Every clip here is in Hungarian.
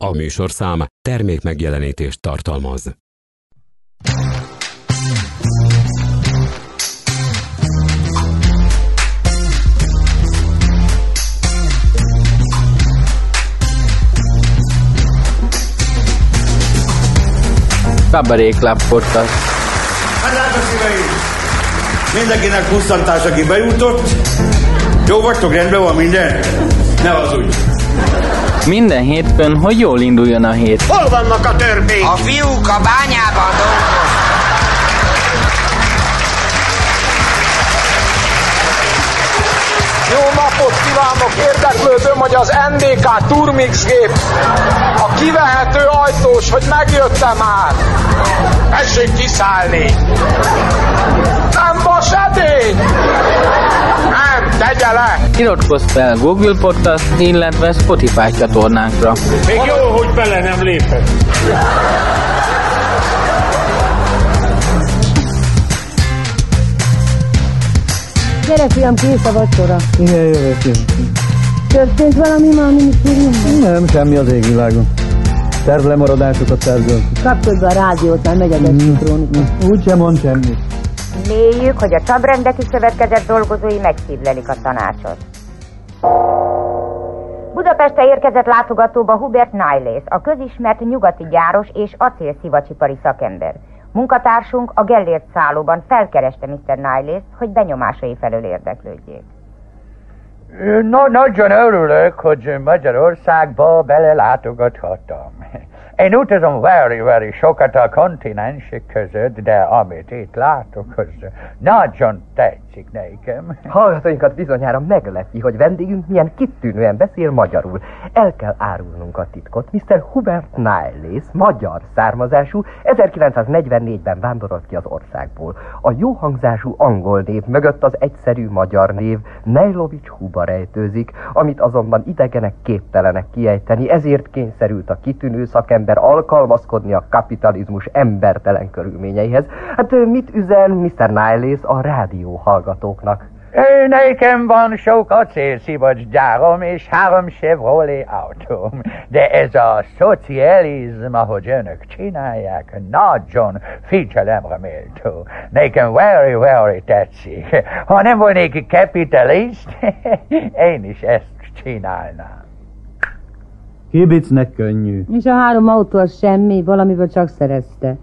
A műsorszám termék megjelenítést tartalmaz. Kabaré Club Podcast. Hát drága szíveim! Mindenkinek pusztantás, aki bejutott. Jó vagytok, rendben van minden? Ne az úgy. Minden hétfőn, hogy jól induljon a hét. Hol vannak a törpék? A fiúk a bányában dolgoznak. Jó napot kívánok! Érdeklődöm, hogy az NDK Turmix gép a kivehető ajtós, hogy megjöttem már. Tessék kiszállni! Nem vas edény! Tegye le! Iratkozz fel Google Podcast, illetve Spotify csatornánkra. Még jó, hogy bele nem lépett. Gyere, fiam, kész a vacsora. Igen, jövök, jövök. Történt valami ma a minisztériumban? Nem, semmi az égvilágon. Tervlemaradásokat tervezünk. Kapcsolod be a rádiót, már megy a mm. krónika. Úgy sem mond semmit. Mélyük, hogy a Csabrendeki Szövetkezet dolgozói megszívlelik a tanácsot. Budapestre érkezett látogatóba Hubert Niles, a közismert nyugati gyáros és acélszivacsipari szakember. Munkatársunk a Gellért szállóban felkereste Mr. Niles, hogy benyomásai felől érdeklődjék. No, nagyon örülök, hogy Magyarországba belelátogathattam. Én utazom very, very sokat a kontinensek között, de amit itt látok, az nagyon tetszik nekem. Hallgatóinkat bizonyára meglepi, hogy vendégünk milyen kitűnően beszél magyarul. El kell árulnunk a titkot. Mr. Hubert Niles, magyar származású, 1944-ben vándorolt ki az országból. A jó hangzású angol név mögött az egyszerű magyar név Nejlovics Huba rejtőzik, amit azonban idegenek képtelenek kiejteni, ezért kényszerült a kitűnő szakember alkalmazkodni a kapitalizmus embertelen körülményeihez. Hát mit üzen Mr. Niles a rádió hallgatóknak? Nekem van sok acélszivacs gyárom és három Chevrolet autóm, de ez a szocializm, ahogy önök csinálják, nagyon figyelemre méltó. Nekem very, very tetszik. Ha nem volnék kapitalist, én is ezt csinálnám. Kibicnek könnyű. És a három autó az semmi, valamiből csak szerezte.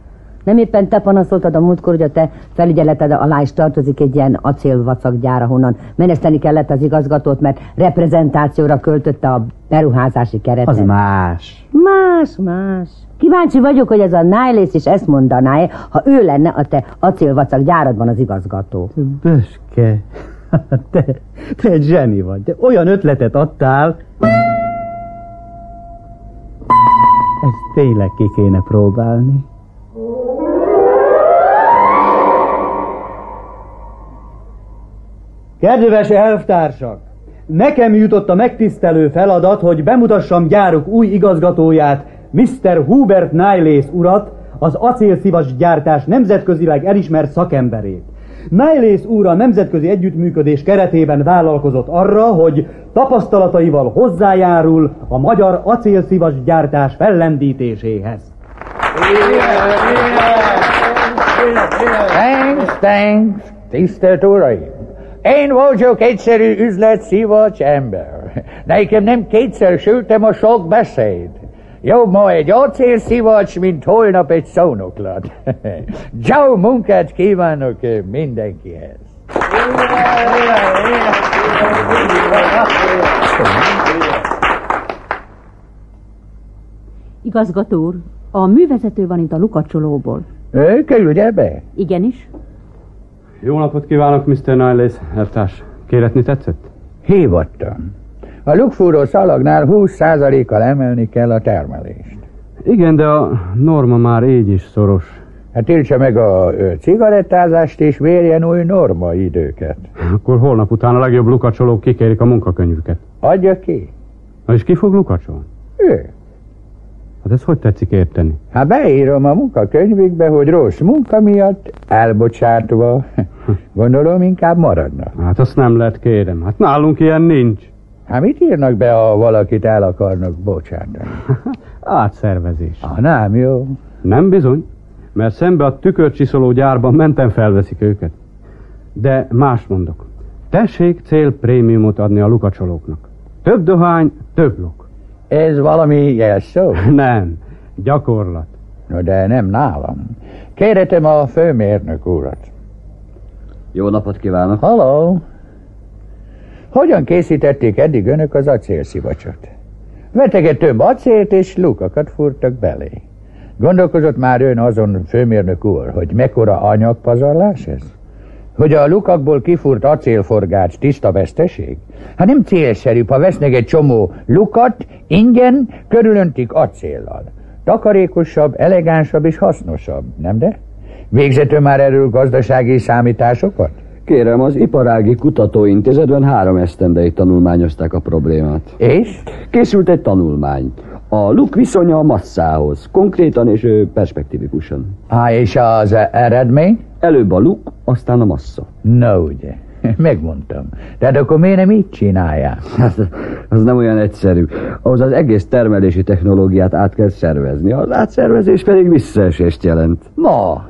Nem éppen te panaszoltad a múltkor, hogy a te felügyeleted alá is tartozik egy ilyen acélvacakgyár, ahonnan meneszteni kellett az igazgatót, mert reprezentációra költötte a beruházási keretet. Az más. Más, más. Kíváncsi vagyok, hogy ez a Niles is ezt mondaná -e, ha ő lenne a te acélvacak gyáradban az igazgató. Böske. Te, te egy zseni vagy. De olyan ötletet adtál. Ezt tényleg ki kéne próbálni. Kedves elvtársak! Nekem jutott a megtisztelő feladat, hogy bemutassam gyáruk új igazgatóját, Mr. Hubert Niles urat, az acélszivas gyártás nemzetközileg elismert szakemberét. Niles úr a nemzetközi együttműködés keretében vállalkozott arra, hogy tapasztalataival hozzájárul a magyar acélszivas gyártás fellendítéséhez. Thanks, thanks, tisztelt uraim! Én vagyok egyszerű üzletszivacs ember. Nekem nem kétszer sültem a sok beszéd. Jobb ma egy acélszivacs, mint holnap egy szónoklat. Jó munkát kívánok mindenkihez! Igazgató úr, a művezető van itt a lukacsolóból. Küldje be! Igenis? Jó napot kívánok, Mr. Niles, elvtárs. Kéretni tetszett? Hívottam. A lukfúró szalagnál 20%-kal emelni kell a termelést. Igen, de a norma már így is szoros. Hát tiltsa meg a cigarettázást és vérjen új norma időket. Akkor holnap után a legjobb lukacsolók kikérik a munkakönyvüket. Adja ki. Na és ki fog lukacsolni? Ő. Hát ez hogy tetszik érteni? Hát beírom a munkakönyvükbe, hogy rossz munka miatt elbocsátva. Gondolom inkább maradnak. Hát azt nem lehet kérem. Hát nálunk ilyen nincs. Hát mit írnak be, ha valakit el akarnak bocsátani? Átszervezés. Ah, nem jó. Nem bizony, mert szembe a tükörcsiszoló gyárban mentem felveszik őket. De más mondok. Tessék cél prémiumot adni a lukacsolóknak. Több dohány, több luk. Ez valami jelszó? Nem, gyakorlat. No, de nem nálam. Kérhetem a főmérnök úrat. Jó napot kívánok! Halló! Hogyan készítették eddig önök az acélszivacsot? Vettek egy több acélt és lukakat fúrtak belé. Gondolkozott már ön azon, főmérnök úr, hogy mekkora anyagpazarlás ez? Hogy a lukakból kifúrt acélforgács tiszta veszteség? Hát nem célszerűbb, ha vesznek egy csomó lukat, ingyen, körülöntik acéllal. Takarékosabb, elegánsabb és hasznosabb, nem de? Végzető már erről gazdasági számításokat? Kérem, az Iparági Kutatóintézetben három esztendeig tanulmányozták a problémát. És? Készült egy tanulmány. A luk viszonya a masszához, konkrétan és perspektívikusan. Á, és az eredmény? Előbb a luk, aztán a massza. Na ugye, megmondtam. Tehát akkor miért nem így csinálják? Hát, az nem olyan egyszerű. Ahhoz az egész termelési technológiát át kell szervezni. Az átszervezés pedig visszaesést jelent. Ma,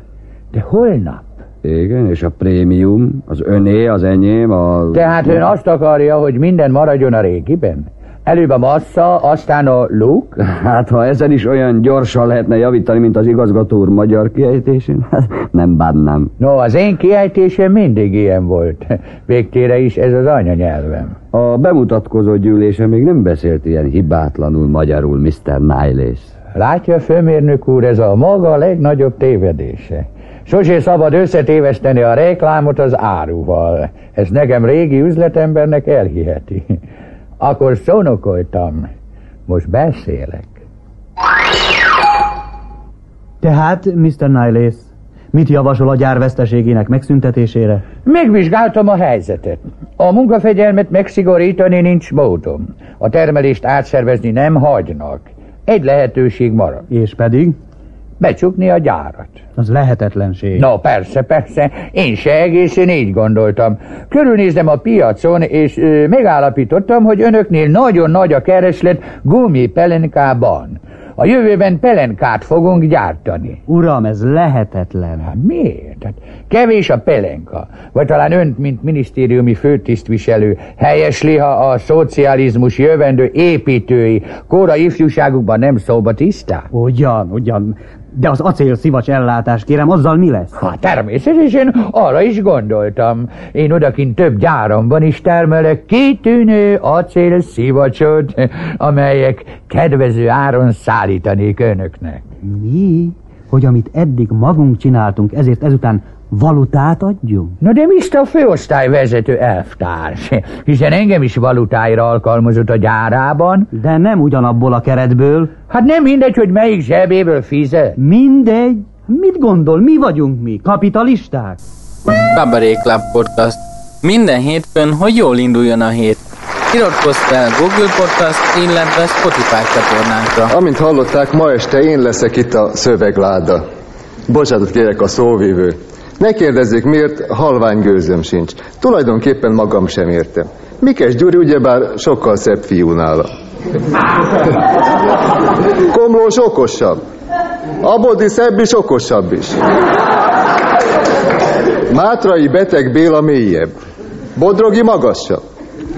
de holnap. Igen, és a prémium, az öné, az enyém, a... Tehát ön azt akarja, hogy minden maradjon a régiben? Előbb a massza, aztán a luk? Hát, ha ezen is olyan gyorsan lehetne javítani, mint az igazgató úr magyar kiejtésén, hát nem bánnám. No, az én kiejtésem mindig ilyen volt. Végtére is ez az anyanyelvem. A bemutatkozó gyűlése még nem beszélt ilyen hibátlanul magyarul, Mr. Niles. Látja, főmérnök úr, ez a maga legnagyobb tévedése. Sosé szabad összetéveszteni a reklámot az áruval. Ez nekem régi üzletembernek elhiheti. Akkor szónokoltam. Most beszélek. Tehát, Mr. Niles, mit javasol a gyár veszteségének megszüntetésére? Megvizsgáltam a helyzetet. A munkafegyelmet megszigorítani nincs módom. A termelést átszervezni nem hagynak. Egy lehetőség marad. És pedig? Becsukni a gyárat. Az lehetetlenség. No, persze, persze. Én se egészen így gondoltam. Körülnéztem a piacon, és ö, megállapítottam, hogy önöknél nagyon nagy a kereslet gumi pelenkában. A jövőben pelenkát fogunk gyártani. Uram, ez lehetetlen. Hát miért? Hát kevés a pelenka. Vagy talán önt, mint minisztériumi főtisztviselő, helyesli, ha a szocializmus jövendő építői kóra ifjúságukban nem szóba tiszták? Ugyan, ugyan. De az acélszivacs ellátás, kérem, azzal mi lesz? Hát természetesen arra is gondoltam. Én odakint több gyáromban is termelek kitűnő acélszivacsot, amelyek kedvező áron szállítanék önöknek. Mi? Hogy amit eddig magunk csináltunk, ezért ezután valutát adjunk? Na de Mr. Főosztályvezető elvtárs, hiszen engem is valutáira alkalmazott a gyárában. De nem ugyanabból a keretből. Hát nem mindegy, hogy melyik zsebéből fizet. Mindegy. Mit gondol, mi vagyunk mi? Kapitalisták? Babaréklap Podcast. Minden hétfőn, hogy jól induljon a hét. Iratkozz fel Google Podcast, illetve Spotify csatornánkra. Amint hallották, ma este én leszek itt a szövegláda. Bocsánatot kérek a szóvívő. Ne kérdezzék miért, halvány gőzöm sincs. Tulajdonképpen magam sem értem. Mikes Gyuri ugyebár sokkal szebb fiú nála. Komlós okosabb. Abodi szebb is okosabb is. Mátrai beteg Béla mélyebb. Bodrogi magasabb.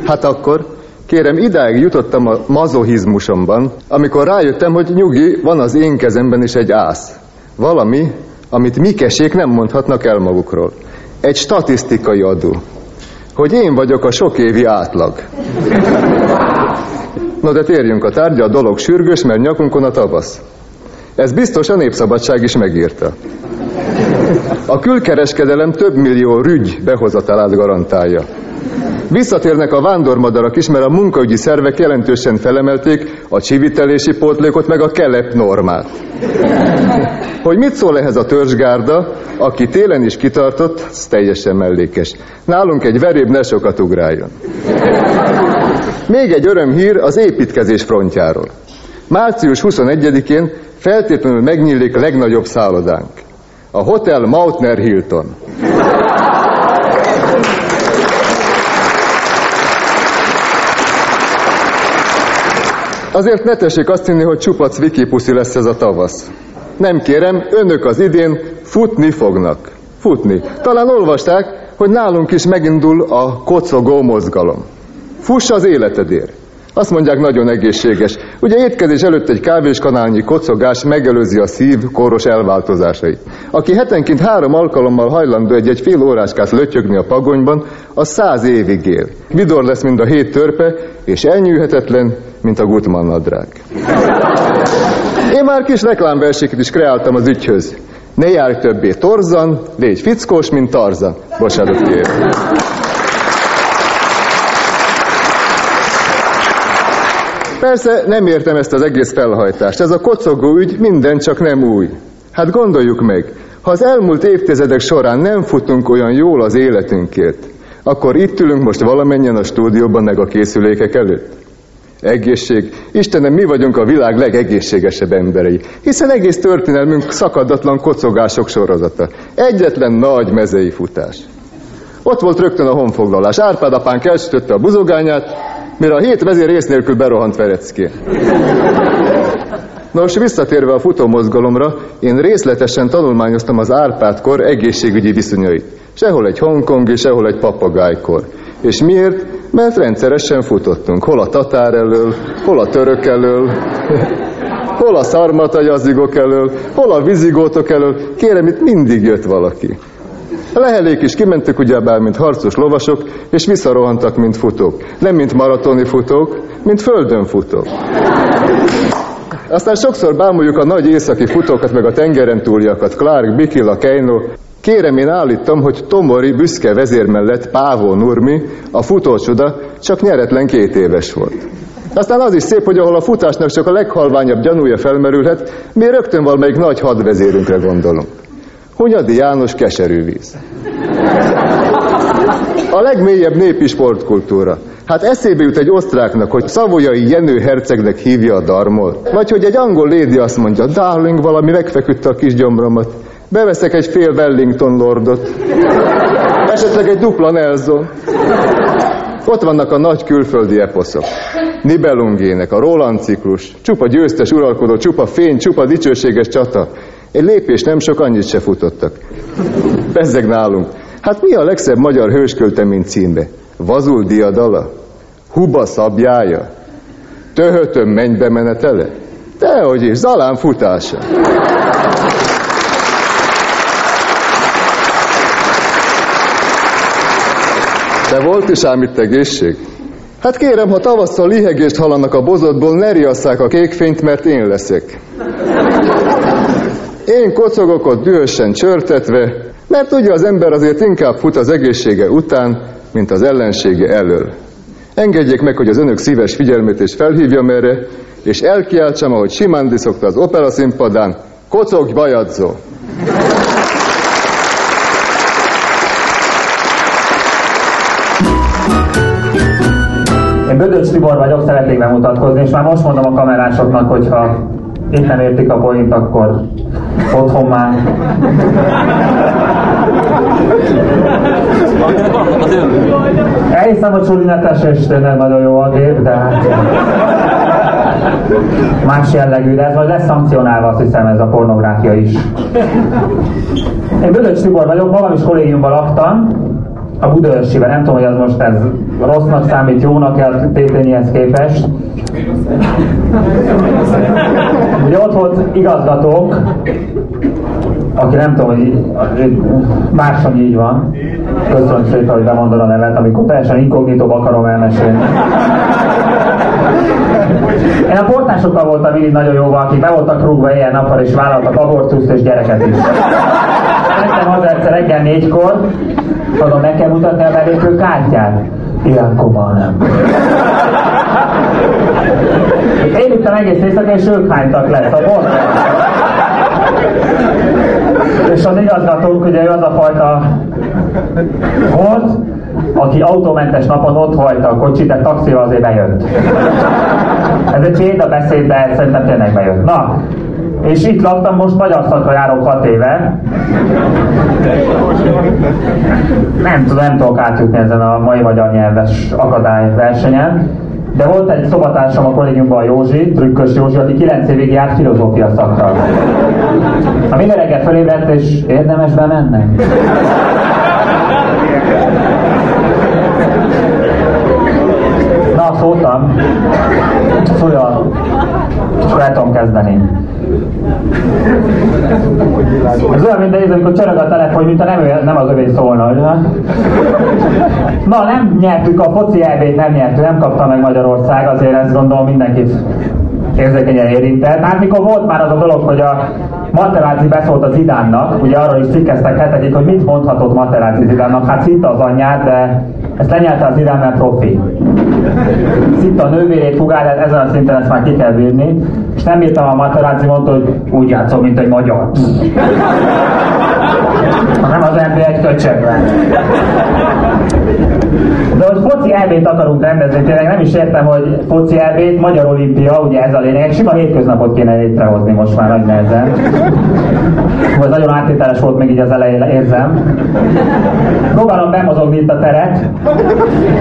Hát akkor, kérem, idáig jutottam a mazohizmusomban, amikor rájöttem, hogy nyugi, van az én kezemben is egy ász. Valami, amit mikesék nem mondhatnak el magukról. Egy statisztikai adó. Hogy én vagyok a sok évi átlag. No de térjünk a tárgya, a dolog sürgős, mert nyakunkon a tavasz. Ez biztos a Népszabadság is megírta. A külkereskedelem több millió rügy behozatalát garantálja. Visszatérnek a vándormadarak is, mert a munkaügyi szervek jelentősen felemelték a csivitelési pótlékot meg a kelep normát. Hogy mit szól ehhez a törzsgárda, aki télen is kitartott, ez teljesen mellékes. Nálunk egy veréb ne sokat ugráljon. Még egy örömhír az építkezés frontjáról. Március 21-én feltétlenül megnyílik a legnagyobb szállodánk. A Hotel Mautner Hilton. Azért ne tessék azt hinni, hogy csupac wikipuszi lesz ez a tavasz. Nem kérem, önök az idén futni fognak. Futni. Talán olvasták, hogy nálunk is megindul a kocogó mozgalom. Fuss az életedért. Azt mondják, nagyon egészséges. Ugye étkezés előtt egy kávéskanálnyi kocogás megelőzi a szív koros elváltozásait. Aki hetenként három alkalommal hajlandó egy-egy fél óráskát lötyögni a pagonyban, az száz évig él. Vidor lesz, mint a hét törpe, és elnyűhetetlen, mint a Gutmann nadrág. Én már kis reklámverséket is kreáltam az ügyhöz. Ne járj többé torzan, légy fickós, mint Tarzan. Bocsánat kérem. Persze nem értem ezt az egész felhajtást. Ez a kocogó ügy minden csak nem új. Hát gondoljuk meg, ha az elmúlt évtizedek során nem futunk olyan jól az életünkért, akkor itt ülünk most valamennyien a stúdióban meg a készülékek előtt. Egészség. Istenem, mi vagyunk a világ legegészségesebb emberei, hiszen egész történelmünk szakadatlan kocogások sorozata. Egyetlen nagy mezei futás. Ott volt rögtön a honfoglalás. Árpád apánk elsütötte a buzogányát, mire a hét vezér rész nélkül berohant Ferecki. Nos, visszatérve a futómozgalomra, én részletesen tanulmányoztam az Árpád-kor egészségügyi viszonyait. Sehol egy hongkongi, sehol egy papagájkor. És miért? Mert rendszeresen futottunk. Hol a tatár elől, hol a török elől, hol a szarmatajazigok elől, hol a vizigótok elől. Kérem, itt mindig jött valaki. A lehelék is kimentek ugyebár, mint harcos lovasok, és visszarohantak, mint futók. Nem mint maratoni futók, mint földön futók. Aztán sokszor bámuljuk a nagy északi futókat, meg a tengeren túliakat, Clark, Bikila, Keino. Kérem, én állítom, hogy Tomori büszke vezér mellett Pávó Nurmi, a futócsoda, csak nyeretlen két éves volt. Aztán az is szép, hogy ahol a futásnak csak a leghalványabb gyanúja felmerülhet, mi rögtön valamelyik nagy hadvezérünkre gondolunk. Hunyadi János keserű víz. A legmélyebb népi sportkultúra. Hát eszébe jut egy osztráknak, hogy szavolyai Jenő hercegnek hívja a darmot. Vagy hogy egy angol lédi azt mondja, darling, valami megfeküdte a kis gyomromat. Beveszek egy fél Wellington lordot. Esetleg egy dupla Nelson. Ott vannak a nagy külföldi eposzok. Nibelungének, a Roland ciklus, csupa győztes uralkodó, csupa fény, csupa dicsőséges csata. Egy lépés nem sok, annyit se futottak. Bezzeg nálunk. Hát mi a legszebb magyar hősköltemény címbe? Vazul diadala? Huba szabjája? Töhötöm mennybe menetele? Dehogy is, Zalán futása. De volt is ám itt egészség? Hát kérem, ha tavasszal lihegést hallanak a bozotból, ne riasszák a kékfényt, mert én leszek. Én kocogok ott dühösen csörtetve, mert ugye az ember azért inkább fut az egészsége után, mint az ellensége elől. Engedjék meg, hogy az önök szíves figyelmét és felhívjam erre, és elkiáltsam, ahogy Simándi szokta az opera színpadán, kocogj, bajadzó! Én Bödöcs Tibor vagyok, szeretnék bemutatkozni, és már most mondom a kamerásoknak, hogyha itt nem értik a point, akkor otthon már. Elhiszem, hogy Sulinetes és tényleg nagyon jó a gép, de hát más jellegű, de ez majd lesz szankcionálva, azt hiszem ez a pornográfia is. Én Bödöcs Tibor vagyok, magam is kollégiumban laktam, a Budaörsiben, nem tudom, hogy az most ez rossznak számít, jónak a tétényihez képest. Ugye ott volt igazgatónk, aki nem tudom, hogy másom így van. Köszönöm szépen, hogy bemondod a nevet, amikor teljesen inkognitóbb akarom elmesélni. Én a portásokkal voltam mindig nagyon jóval, akik be voltak rúgva ilyen nappal, és vállaltak abortuszt és gyereket is. Nekem az egyszer reggel négykor, mondom, meg kell mutatni a belépő kártyát. Ilyenkor már nem. Én itt egész éjszaka, és ők hánytak le, szóval És az igazgatónk, ugye ő az a fajta volt, aki autómentes napon ott hagyta a kocsit, de taxival azért bejött. Ez egy példa beszéd, de szerintem tényleg bejött. Na, és itt laktam, most magyar járok 6 éve. Nem tudom, nem tudok átjutni ezen a mai magyar nyelves akadály versenyen. De volt egy szobatársam a kollégiumban, a Józsi, Trükkös Józsi, aki 9 évig járt filozófia szakra. Ha minden reggel fölébredt, és érdemes bemennem. Na, szóltam. Szóval, és akkor el tudom kezdeni. Ez olyan, mint nézd, amikor csörög a telefon, mint a nem, nem az övé szólna, ha? Na, nem nyertük a foci elbét, nem nyertük, nem kapta meg Magyarország, azért ezt gondolom mindenkit érzékenyen érintett. Hát mikor volt már az a dolog, hogy a Materazzi beszólt az Zidánnak, ugye arról is cikkeztek hetekig, hogy mit mondhatott Materazzi Zidánnak, hát szitta az anyját, de ezt lenyelte az Zidán, mert profi. Szitta a nővérét, fugál, ezen a szinten ezt már ki kell bírni, nem írtam a Materazzi mondta, hogy úgy játszom, mint egy magyar. Nem az ember egy köcsögben. Hogy foci elvét akarunk rendezni, tényleg nem is értem, hogy foci elvét, Magyar Olimpia, ugye ez a lényeg, sima hétköznapot kéne létrehozni most már nagy nehezen. Ez nagyon áttételes volt még így az elején, érzem. Próbálom bemozogni itt a teret.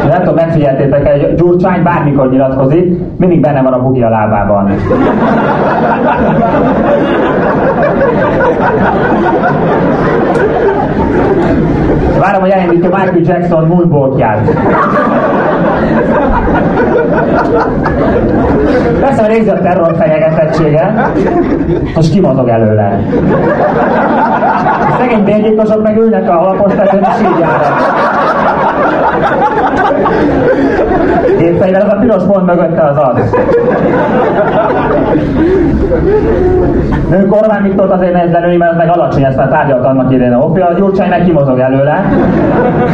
Nem tudom, megfigyeltétek egy Gyurcsány bármikor nyilatkozik, mindig benne van a bugi a lábában. Várom, hogy elindítja Michael Jackson moonwalkját. Persze, a terror fenyegetettsége, és kimozog előle. A szegény bérgyilkosok meg ülnek a alapos tetőn, és így járnak. Gépfegyver, az a piros pont mögötte az az. Nők Orbán Viktort azért nehéz lelőni, mert az meg alacsony, ezt már tárgyalt annak idején a Opia, a Gyurcsány meg kimozog előle.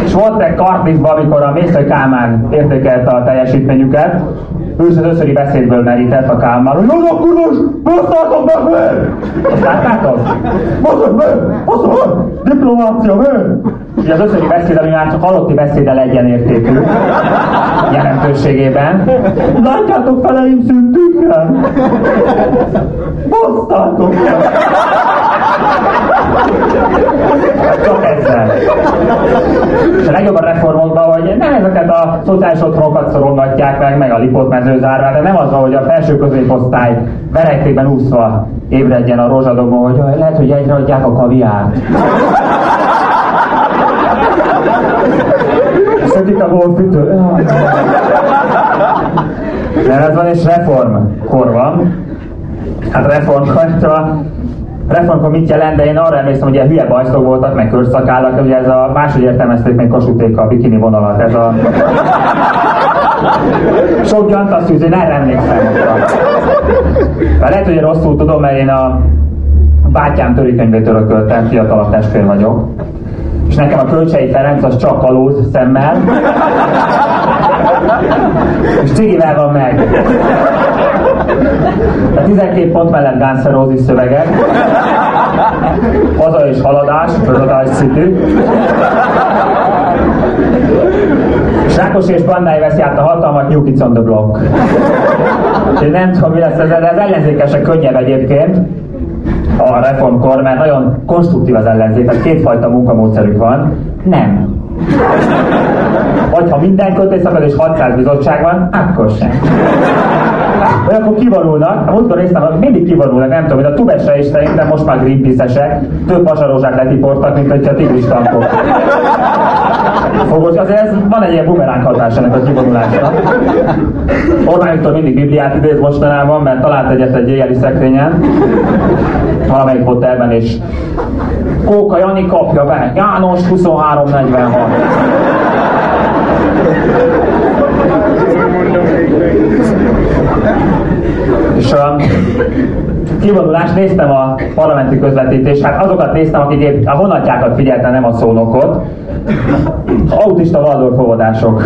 És volt egy Cardiffban, amikor a Mésző Kálmán értékelte a teljesítményüket, ő az összöri beszédből merített a Kálmán, hogy az akkor most, basztátok meg meg! Azt láttátok? Basztok meg! Basztok Diplomácia meg! Ugye az összöri beszéd, ami már csak halotti beszéddel egyenértékű jelentőségében. Látjátok feleim szüntükre? Basztátok! Csak ezzel. És a legjobb a reformokban, hogy nem ezeket a szociális otthonokat szorongatják meg, meg a lipot mezőzárvá, de nem az van, hogy a felső középosztály verektékben úszva ébredjen a rozsadogó, hogy lehet, hogy egyre adják a kaviárt. Szökik a golfütő. Mert van, és reformkor van. Hát reformkor, reformkor mit jelent, de én arra emlékszem, hogy ilyen hülye bajszok voltak, meg körszakállak, ugye ez a máshogy értelmezték még Kossuthék a bikini vonalat, ez a sok gyantaszűz, én erre emlékszem. De lehet, hogy én rosszul tudom, mert én a bátyám törikönyvét örököltem, fiatalabb testvér vagyok. És nekem a Kölcsei Ferenc az csak kalóz szemmel. És cigivel van meg. A 12 pont mellett Roses szövegek. Haza és haladás, Paradise City. És Rákos és Bandai veszi át a hatalmat New Kids on the Block. Én nem tudom, mi lesz ez, de az ellenzékesek könnyebb egyébként a reformkor, mert nagyon konstruktív az ellenzék, tehát kétfajta munkamódszerük van. Nem. Vagy ha minden kötés szakad és 600 bizottság van, akkor sem. Vagy akkor kivonulnak, a múltkor néztem, mindig kivonulnak, nem tudom, hogy a tubesre is szerintem most már Greenpeace-esek, több pasarózsák letiportak, mint hogyha tigris tankok. Fogos, azért ez, van egy ilyen bumeránk hatás ennek a kivonulásnak. Orbán Viktor mindig Bibliát idéz mostanában, mert talált egyet egy éjjeli szekrényen, valamelyik hotelben, és Kóka Jani kapja be, János 2346. És a kivonulást néztem a parlamenti közvetítést, hát azokat néztem, akik épp a honatjákat figyeltem, nem a szónokot. Autista Waldorf óvodások.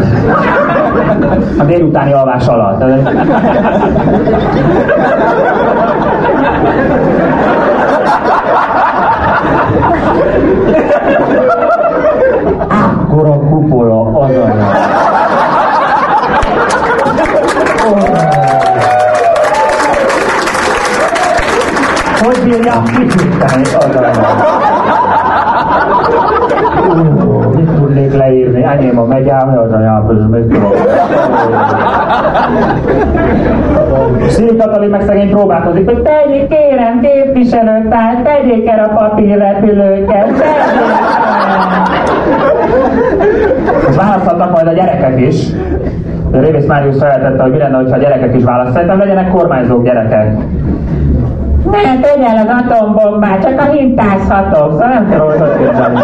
A délutáni alvás alatt. A gyerekek is. Révész Máriusz feltette, hogy mi lenne, ha a gyerekek is választ. Szerintem legyenek kormányzók gyerekek. Ne, tegye el az atombombát, csak a hintázhatok, szóval nem kell képzelni.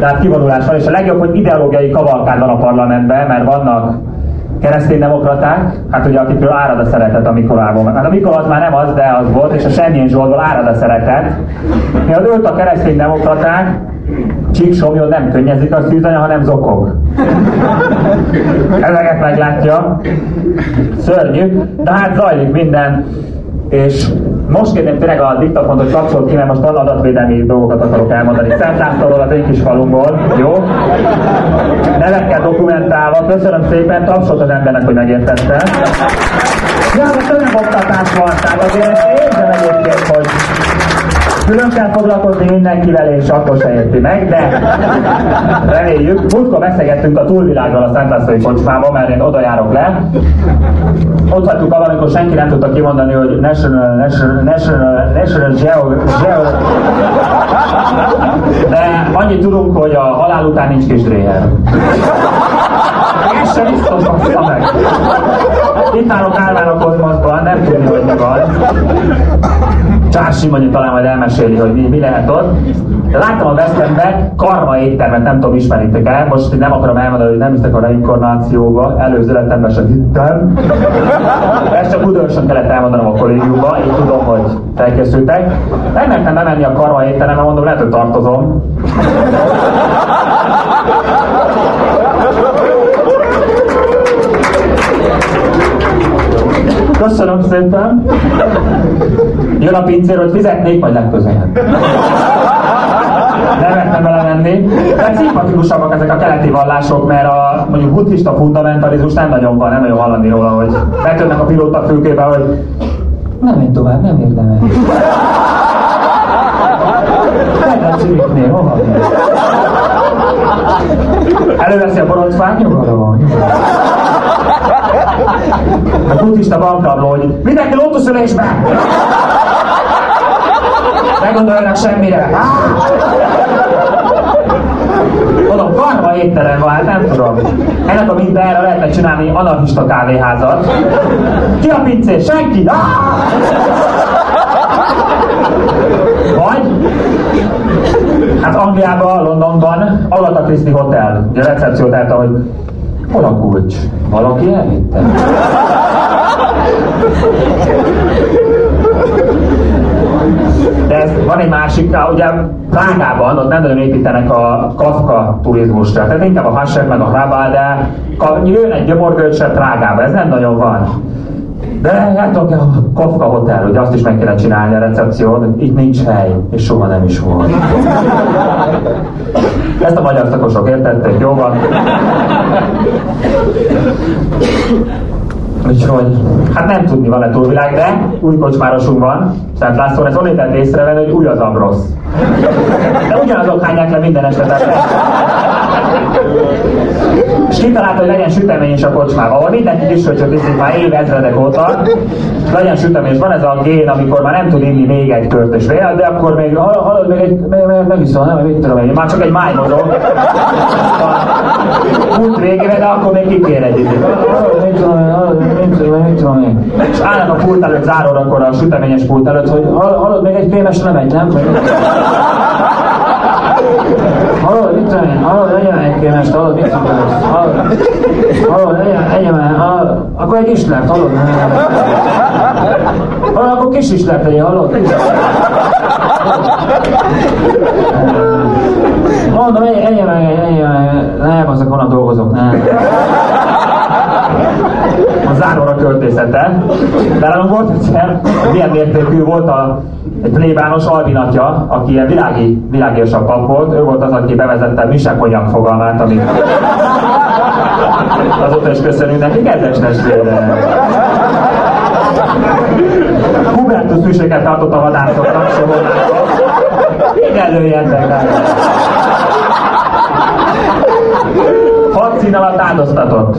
Tehát kivonulás van, és a legjobb, hogy ideológiai kavalkád van a parlamentben, mert vannak kereszténydemokraták, hát ugye akikről árad a szeretet a Mikolában. Hát a Mikol az már nem az, de az volt, és a Semmilyen Zsoltból árad a szeretet. Miatt őt a kereszténydemokraták, Csíksomjon nem könnyezik a szűzanya, hanem zokog. Ezeket meglátja. Szörnyű, de hát zajlik minden. És most kérném tényleg a diktafont, hogy kapcsolt ki, mert most van adatvédelmi dolgokat akarok elmondani. Szent Lászlóról az én kis falunkból, jó? Nevekkel dokumentálva, köszönöm szépen, tapsolt az embernek, hogy megértette. Ja, a tömegoktatás van, tehát azért ezt érzem egyébként, hogy Külön kell foglalkozni mindenkivel, és akkor se érti meg, de reméljük. Múltkor beszélgettünk a túlvilágról a Szent Lászlói kocsmában, mert én oda járok le. Ott hagytuk abban, amikor senki nem tudta kimondani, hogy National, National, National, National Geo, Geo. De annyit tudunk, hogy a halál után nincs kis dréher. Ez sem biztos, meg. Itt állok Árván a kozmoszban, nem tudni, hogy mi van. Csár Simonyi talán majd elmeséli, hogy mi, mi lehet ott. De láttam a West karma éttermet, nem tudom, ismeritek el. Most nem akarom elmondani, hogy nem hiszek a reinkarnációba, előző életemben sem hittem. Ezt csak udörösen kellett elmondanom a kollégiumba, így tudom, hogy felkészültek. Nem mertem bemenni a karma étterembe, mondom, lehet, hogy tartozom. Köszönöm szépen. Jön a pincér, hogy fizetnék, majd legközelebb. Nem mertem bele menni. De szimpatikusabbak ezek a keleti vallások, mert a mondjuk buddhista fundamentalizmus nem nagyon van, nem nagyon hallani róla, hogy betörnek a pilóta fülkébe, hogy nem menj tovább, nem érdemes. Nem Zürichnél, hova Előveszi a boroncfát, nyugodom. A buddhista bankrabló, hogy mindenki lótuszülésbe! Ne gondoljanak semmire. Mondom, karma étterem van, hát nem tudom. Ennek a mintájára lehetne csinálni anarchista kávéházat. Ki a pincés? Senki! Vagy Hát Angliában, Londonban, Agatha Christie Hotel, ugye a recepciót állta, hogy hol a kulcs? Valaki elvitte? De ez, van egy másik, ugye Prágában ott nem nagyon építenek a Kafka turizmusra, tehát inkább a Hasek meg a Hrabal, de jön egy gyomorgölcsre Prágába, ez nem nagyon van. De hát a Kafka Hotel, hogy azt is meg kéne csinálni a recepción, itt nincs hely, és soha nem is volt. Ezt a magyar szakosok értették, jó van? Úgyhogy, hát nem tudni van-e túlvilág, de új kocsmárosunk van, Szent László, ez onnan tett észrevenni, hogy új az Ambrosz. De ugyanazok hányják le minden esetet. És kitalálta, hogy legyen sütemény is a kocsmában, ahol mindenki hogy iszik már évezredek óta, legyen sütemény, és van ez a gén, amikor már nem tud inni még egy kört és vélet, de akkor még, hallod, még egy, meg, meg, megiszol, nem, mit tudom én, már csak egy máj mozog. Út végére, de akkor még kikér egy időt. Mit tudom én, mit tudom én, mit tudom én. És állnak a pult előtt zárórakor a süteményes pult előtt, hogy hallod, még egy fémes nem egy, nem? Hallod, mit tudom én, hallod, legyen egy kémest, hallod, mit tudom én, hallod, hallod, legyen, legyen már, hallod, akkor egy islert, hallod, hallod, akkor kis islert legyen, hallod, Mondom, ennyi meg, ennyi meg, nem, azok honnan dolgozok, nem. A záróra költészete. Nálunk volt egyszer, milyen mértékű volt a, egy plébános albinatja, aki ilyen világi, világérsak pap volt, ő volt az, aki bevezette misekonyak fogalmát, amit azóta is köszönünk neki, kedves testvére. Hubertus tűséket tartott a vadászoknak, sohonnákkal. Régen lőjetek el. Szín alatt áldoztatott.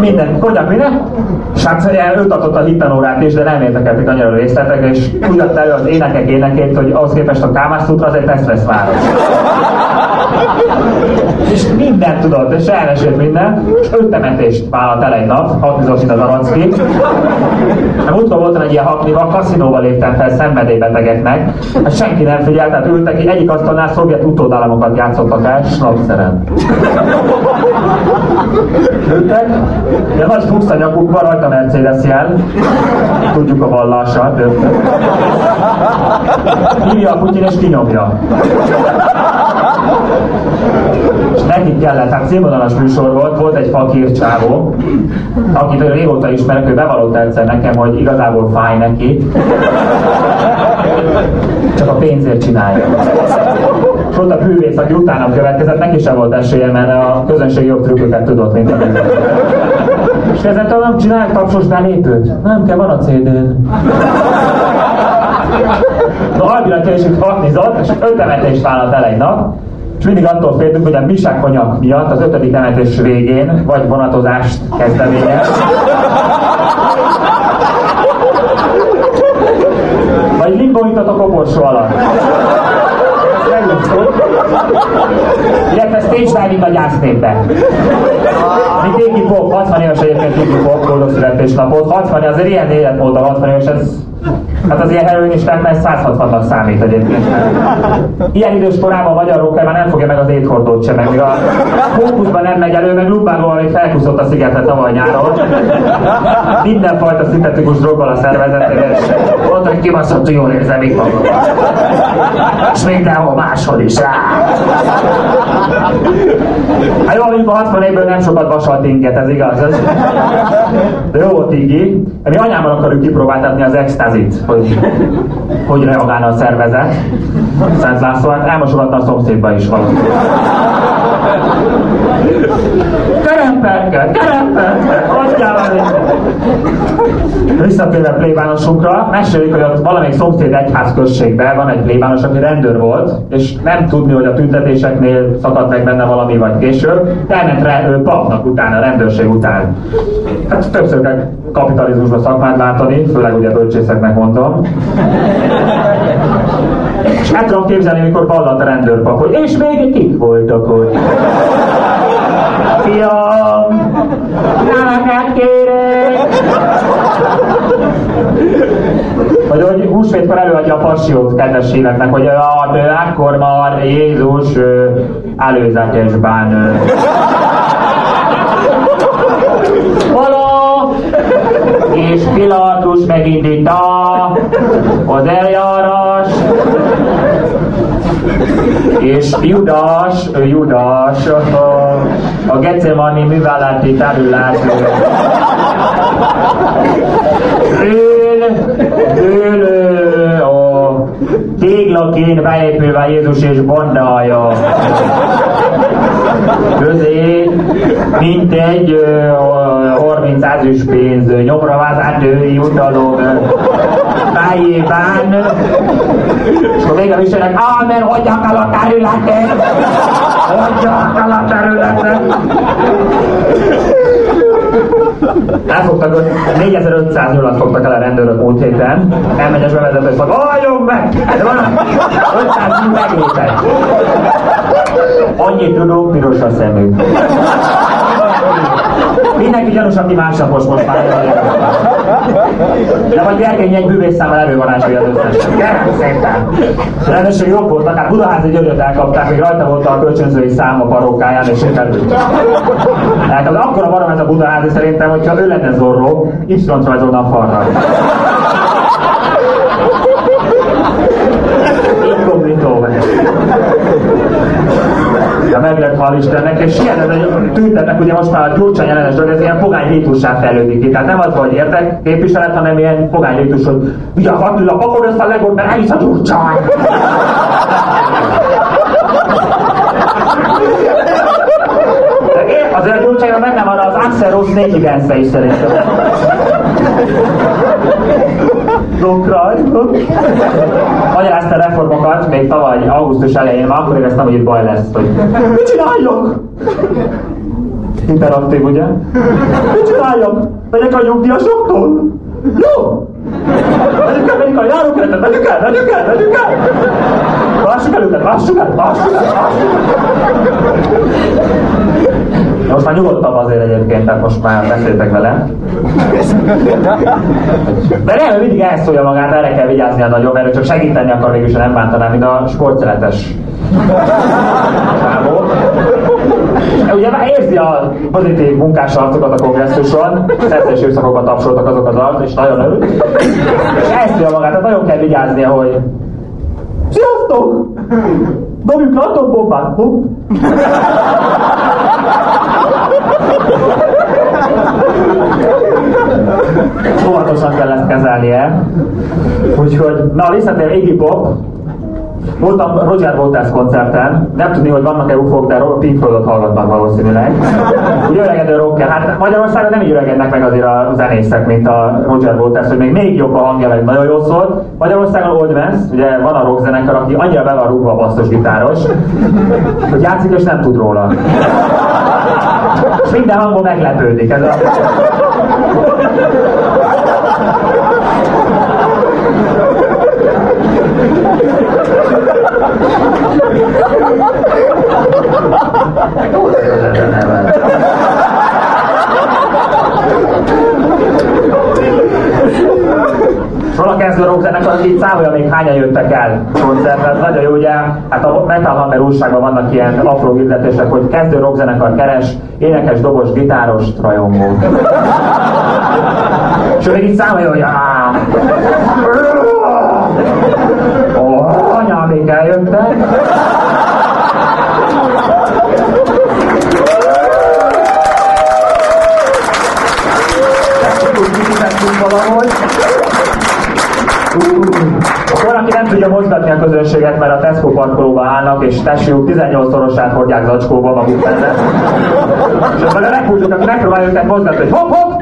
Minden, konyak minden. Srác őt adott a hittanórát is, de nem érdekeltek annyira részletek, és úgy adta elő az énekek énekét, hogy ahhoz képest a Kámászútra az egy Teszvesz város. És mindent tudott, és elmesélt minden, és öt temetést vállalt el egy nap, hat bizonyos az Aracki. Hát múltkor voltam egy ilyen haknival, kaszinóval léptem fel szenvedélybetegeknek, hát senki nem figyelt, tehát ültek, egyik asztalnál szovjet utódállamokat játszottak el, snapszeren. Ültek, de nagy fuchs a nyakukban, rajta Mercedes jel, tudjuk a vallását? Hívja a Putyin és kinyomja. És nekik kellett, tehát színvonalas műsor volt, volt egy fakír csávó, akit régóta ismerek, ő bevallott egyszer nekem, hogy igazából fáj neki, csak a pénzért csinálja. És ott a bűvész, aki utána következett, neki sem volt esélye, mert a közönség jobb trükköket tudott, mint a És kezdett, nem csinálják tapsos belépőt. Nem kell, van a CD-n. Na, alvilag késik hatnizott, és öt temetést vállalt el egy nap, és mindig attól féltünk, hogy a misák miatt az ötödik temetés végén vagy vonatozást kezdeményez, vagy limboított a koporsó alatt. Illetve stage diving a gyásznépbe. Mi Iggy Pop, 60 éves egyébként Iggy Pop, boldog születésnapot. 60 azért ilyen életmód a 60 éves, ez Hát az ilyen heroinisták már 160-nak számít egyébként. Ilyen idős korában a magyar rocker már nem fogja meg az éthordót sem, meg a fókuszban nem megy elő, meg Lubánról még felkuszott a szigetre tavaly nyáron. Mindenfajta szintetikus droggal a szervezetében, és mondta, hogy kibaszott, hogy jól érzem itt magam. És mindenhol máshol is. Hát jó, mondjuk a 60 évből nem sokat vasalt inget, ez igaz. Ez... De jó Iggy. Mi anyámmal akarjuk kipróbáltatni az extazit, hogy hogy reagálna a szervezet. Szent László, hát elmosogatta a szomszédba is valószínűleg. Kerempelke, adjál Visszatérve plébánosunkra, mesélik, hogy ott valamelyik szomszéd egyház községben van egy plébános, aki rendőr volt, és nem tudni, hogy a tüntetéseknél szakadt meg benne valami vagy később, elment rá ő papnak utána, rendőrség után. Hát többször kell kapitalizmusban szakmát látani, főleg ugye bölcsészeknek mondom. És el tudom képzelni, mikor vallat a rendőrpap, hogy és még kik voltak ott. Fiam, nem kérek! Vagy hogy húsvétkor előadja a passiót kedves híveknek, hogy a akkor már Jézus előzetesben Való! És Pilatus megindítta az eljárás, és Judas, Judas a, a Gecemani műveleti terület ül, ül a téglaként beépülve Jézus és bandája közé, mint egy 30 ezüst pénz nyomra vázált női utalom tájében, és akkor végül is jönnek, ámen, hagyják el a területet, hagyják el a területet. Elfogtak, 4500 nyulat fogtak el a rendőrök múlt héten. Elmegy a bevezető, hogy halljon meg! Ez van, 500 nyúl meglépett. Annyit tudunk, piros a szemük. Mindenki gyanús, aki másnapos most már. De vagy Gergény egy bűvész számára elővarázsolja az összes. Kérem szépen! Rendesen jobb volt, akár Budaházi Györgyöt elkapták, még rajta volt a kölcsönzői szám a parókáján, és sikerült. Hát az akkora barom ez a Budaházi szerintem, hogyha ő lenne Zorro, Y-t rajzolna a falra. Ja, meg lett hál' Istennek, és ilyen ez tüntetnek, ugye most már a Gyurcsány jelenes dolog, ez ilyen pogány rítussá fejlődik ki. Tehát nem az, hogy értek képviselet, hanem ilyen pogány rítus, hogy ugye a Attila, akkor ezt a legott, mert elhisz a Gyurcsány. Azért a Gyurcsányban benne van az Axel Rose négy is szerintem. Lokrajtok. Magyarázta a reformokat még tavaly augusztus elején, már akkor éreztem, hogy itt baj lesz, hogy mit csináljak? Hiperaktív, ugye? Mit csináljak? Megyek a nyugdíjasoktól? Jó! Megyünk el, megyünk el, járunk el, megyünk el, megyünk el, megyünk el! Lássuk el őket, lássuk el, lássuk el, lássuk el! Most már nyugodtabb azért egyébként, tehát most már beszéltek vele. De nem, mindig elszólja magát, erre kell vigyáznia nagyon, mert ő csak segíteni akar végül, nem bántaná, mint a sportszeletes csávó. Ugye már érzi a pozitív munkás arcokat a kongresszuson, szerzés őszakokban tapsoltak azok az arc, és nagyon örül. És elszólja magát, tehát nagyon kell vigyáznia, hogy Sziasztok! Dobjuk le atombombát! Hopp! Óvatosan kell ezt kezelnie. Úgyhogy, na visszatér Iggy Pop, Voltam Roger Waters koncerten, nem tudni, hogy vannak-e ufók, de Pink Floydot hallgatnak valószínűleg. Úgy öregedő rocker, hát Magyarországon nem így öregednek meg azért a zenészek, mint a Roger Waters, hogy még, még jobb a hangja, meg nagyon jó szól. Magyarországon Old Vance, ugye van a rockzenekar, aki annyira be van rúgva a basszos gitáros, hogy játszik és nem tud róla. És minden hangon meglepődik. Ez a... Sola kezdő rockzenekar, aki számolja még hányan jöttek el koncertre. Ez nagyon jó, ugye, hát a Metal Hammer újságban vannak ilyen apró hirdetések, hogy kezdő rockzenekar keres, énekes, dobos, gitáros, rajongó. És ő még így számolja, hogy oh, anyámék eljöttek. valahogy. Van, aki nem tudja mozgatni a közönséget, mert a Tesco parkolóba állnak, és testsúlyuk 18-szorosát hordják zacskóba maguk mellett. És meg a legkulcsok, aki megpróbálja őket mozgatni, hogy hopp, hopp!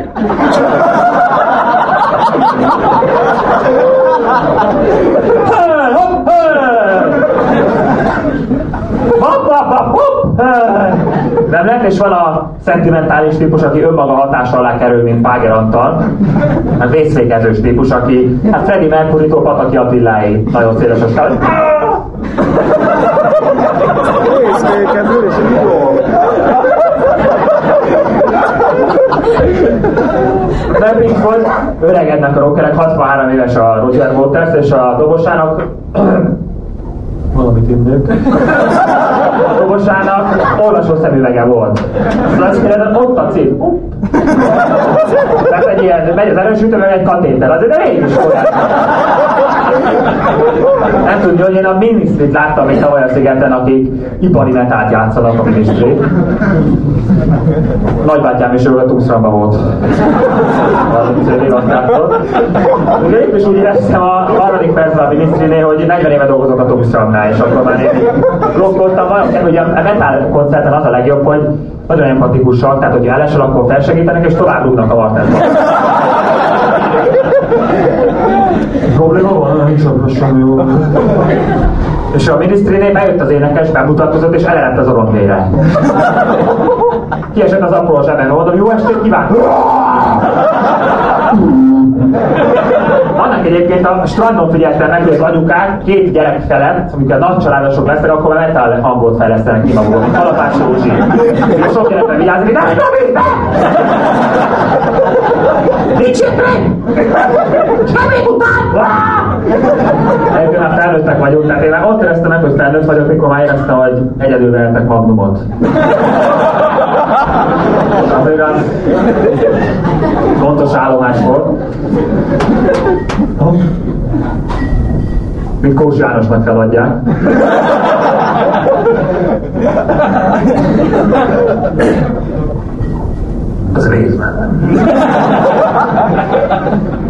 Hey, hopp, hey! Hopp, hopp, hopp, hopp! Lehet, és van a szentimentális típus, aki önmaga hatása alá kerül, mint Páger Antal. A vészfékezős típus, aki, hát Freddy Mercury-tól Pataki Attilái, nagyon széles a skál. Vészfékező és. Nem Pink Floyd, öregednek a rockerek, 63 éves a Roger Waters, és a dobosának valamit innék. A dobosának olvasó szemüvege volt. Szóval azt ott a cím. Tehát egy ilyen, megy az erősítő, meg egy katéter, azért de mégis olyan. Nem tudja, hogy én a minisztrit láttam még tavaly a szigeten, akik ipari metált játszanak a minisztri. Nagybátyám is ő a Tuxramba volt. 30 év azt látott. Ugye itt is úgy éreztem a harmadik percben a minisztrinél, hogy 40 éve dolgozok a Tuxrambnál, és akkor már én blokkoltam. Ugye a metal koncerten az a legjobb, hogy nagyon empatikusak, tehát hogyha elesel, akkor felsegítenek, és tovább rúgnak a vartásba. Probléma van, nincs akkor semmi. És a minisztrinél bejött az énekes, bemutatkozott, és elerett az oromvére. Kiesett az apró a zsebben, mondom, jó estét kíván! Annak egyébként a strandon figyeltem meg, hogy az anyukák két gyerek felett, amikor nagy családosok lesznek, akkor már metal hangot fejlesztenek ki magukon, mint Kalapás Józsi. És sok gyerekben vigyázni, de nem Nincs Semmi után! Egyébként már felnőttek vagyunk, tehát én már ott éreztem meg, hogy felnőtt vagyok, mikor már éreztem, hogy egyedül vehetek magnumot. Azért az fontos állomás volt. Mint Kós Jánosnak feladják. Az részben.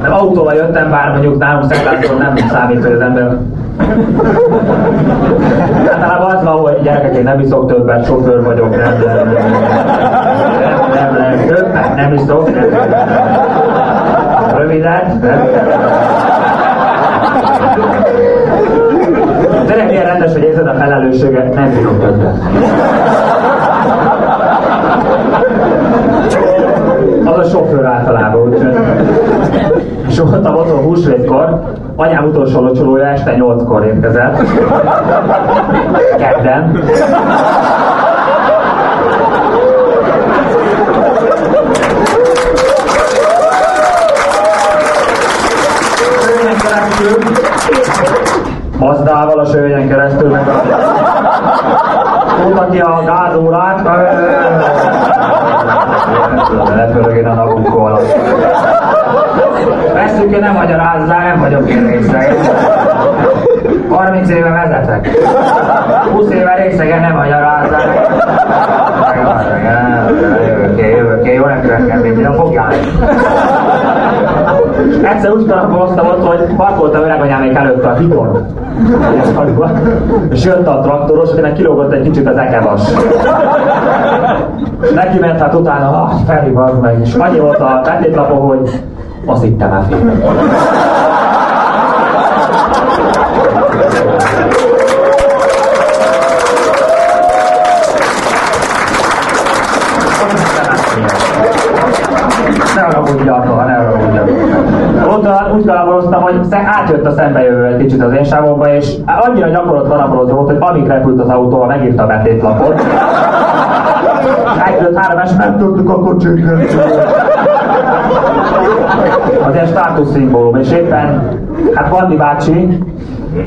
Nem autóval jöttem, bár mondjuk nálunk Szentlászlón nem számít, hogy az ember Általában az van, hogy gyerekek, én nem iszok többet, sofőr vagyok, nem, nem, nem, nem, nem, többet hát nem iszok, nem, nem. Röviden, nem. Tényleg milyen rendes, hogy érzed a felelősséget, nem bírok többet. Az a sofőr általában, úgyhogy. És voltam a húsvétkor, anyám utolsó locsolója este 8-kor érkezett. Kedden. Mazdával a sőnyen keresztül, meg a... Mutatja a gázórát, lepörög én a alatt. Veszük, nem magyarázzál, nem vagyok én részeg. 30 éve vezetek. 20 éve részegen nem magyarázzál. Jövök én, jövök én, jó nem következem, mint a fogjál. Egyszer úgy találkoztam ott, hogy parkoltam öreganyámék előtt a hidon. És jött a traktoros, akinek kilógott egy kicsit az ekevas. Neki ment hát utána, ah, Feri, meg, és annyi volt a betétlapon, hogy azt hittem el filmet. Ne haragudjatok, ne haragudjatok. Ott úgy kalapoztam, hogy átjött a szembejövő egy kicsit az én sávomba, és annyira gyakorott kalapozott volt, hogy amíg repült az autóval, megírta a betétlapot. Elküldött három es, nem tudtuk a kocsit Az ilyen státuszszimbólum, és éppen, hát Vandi bácsi,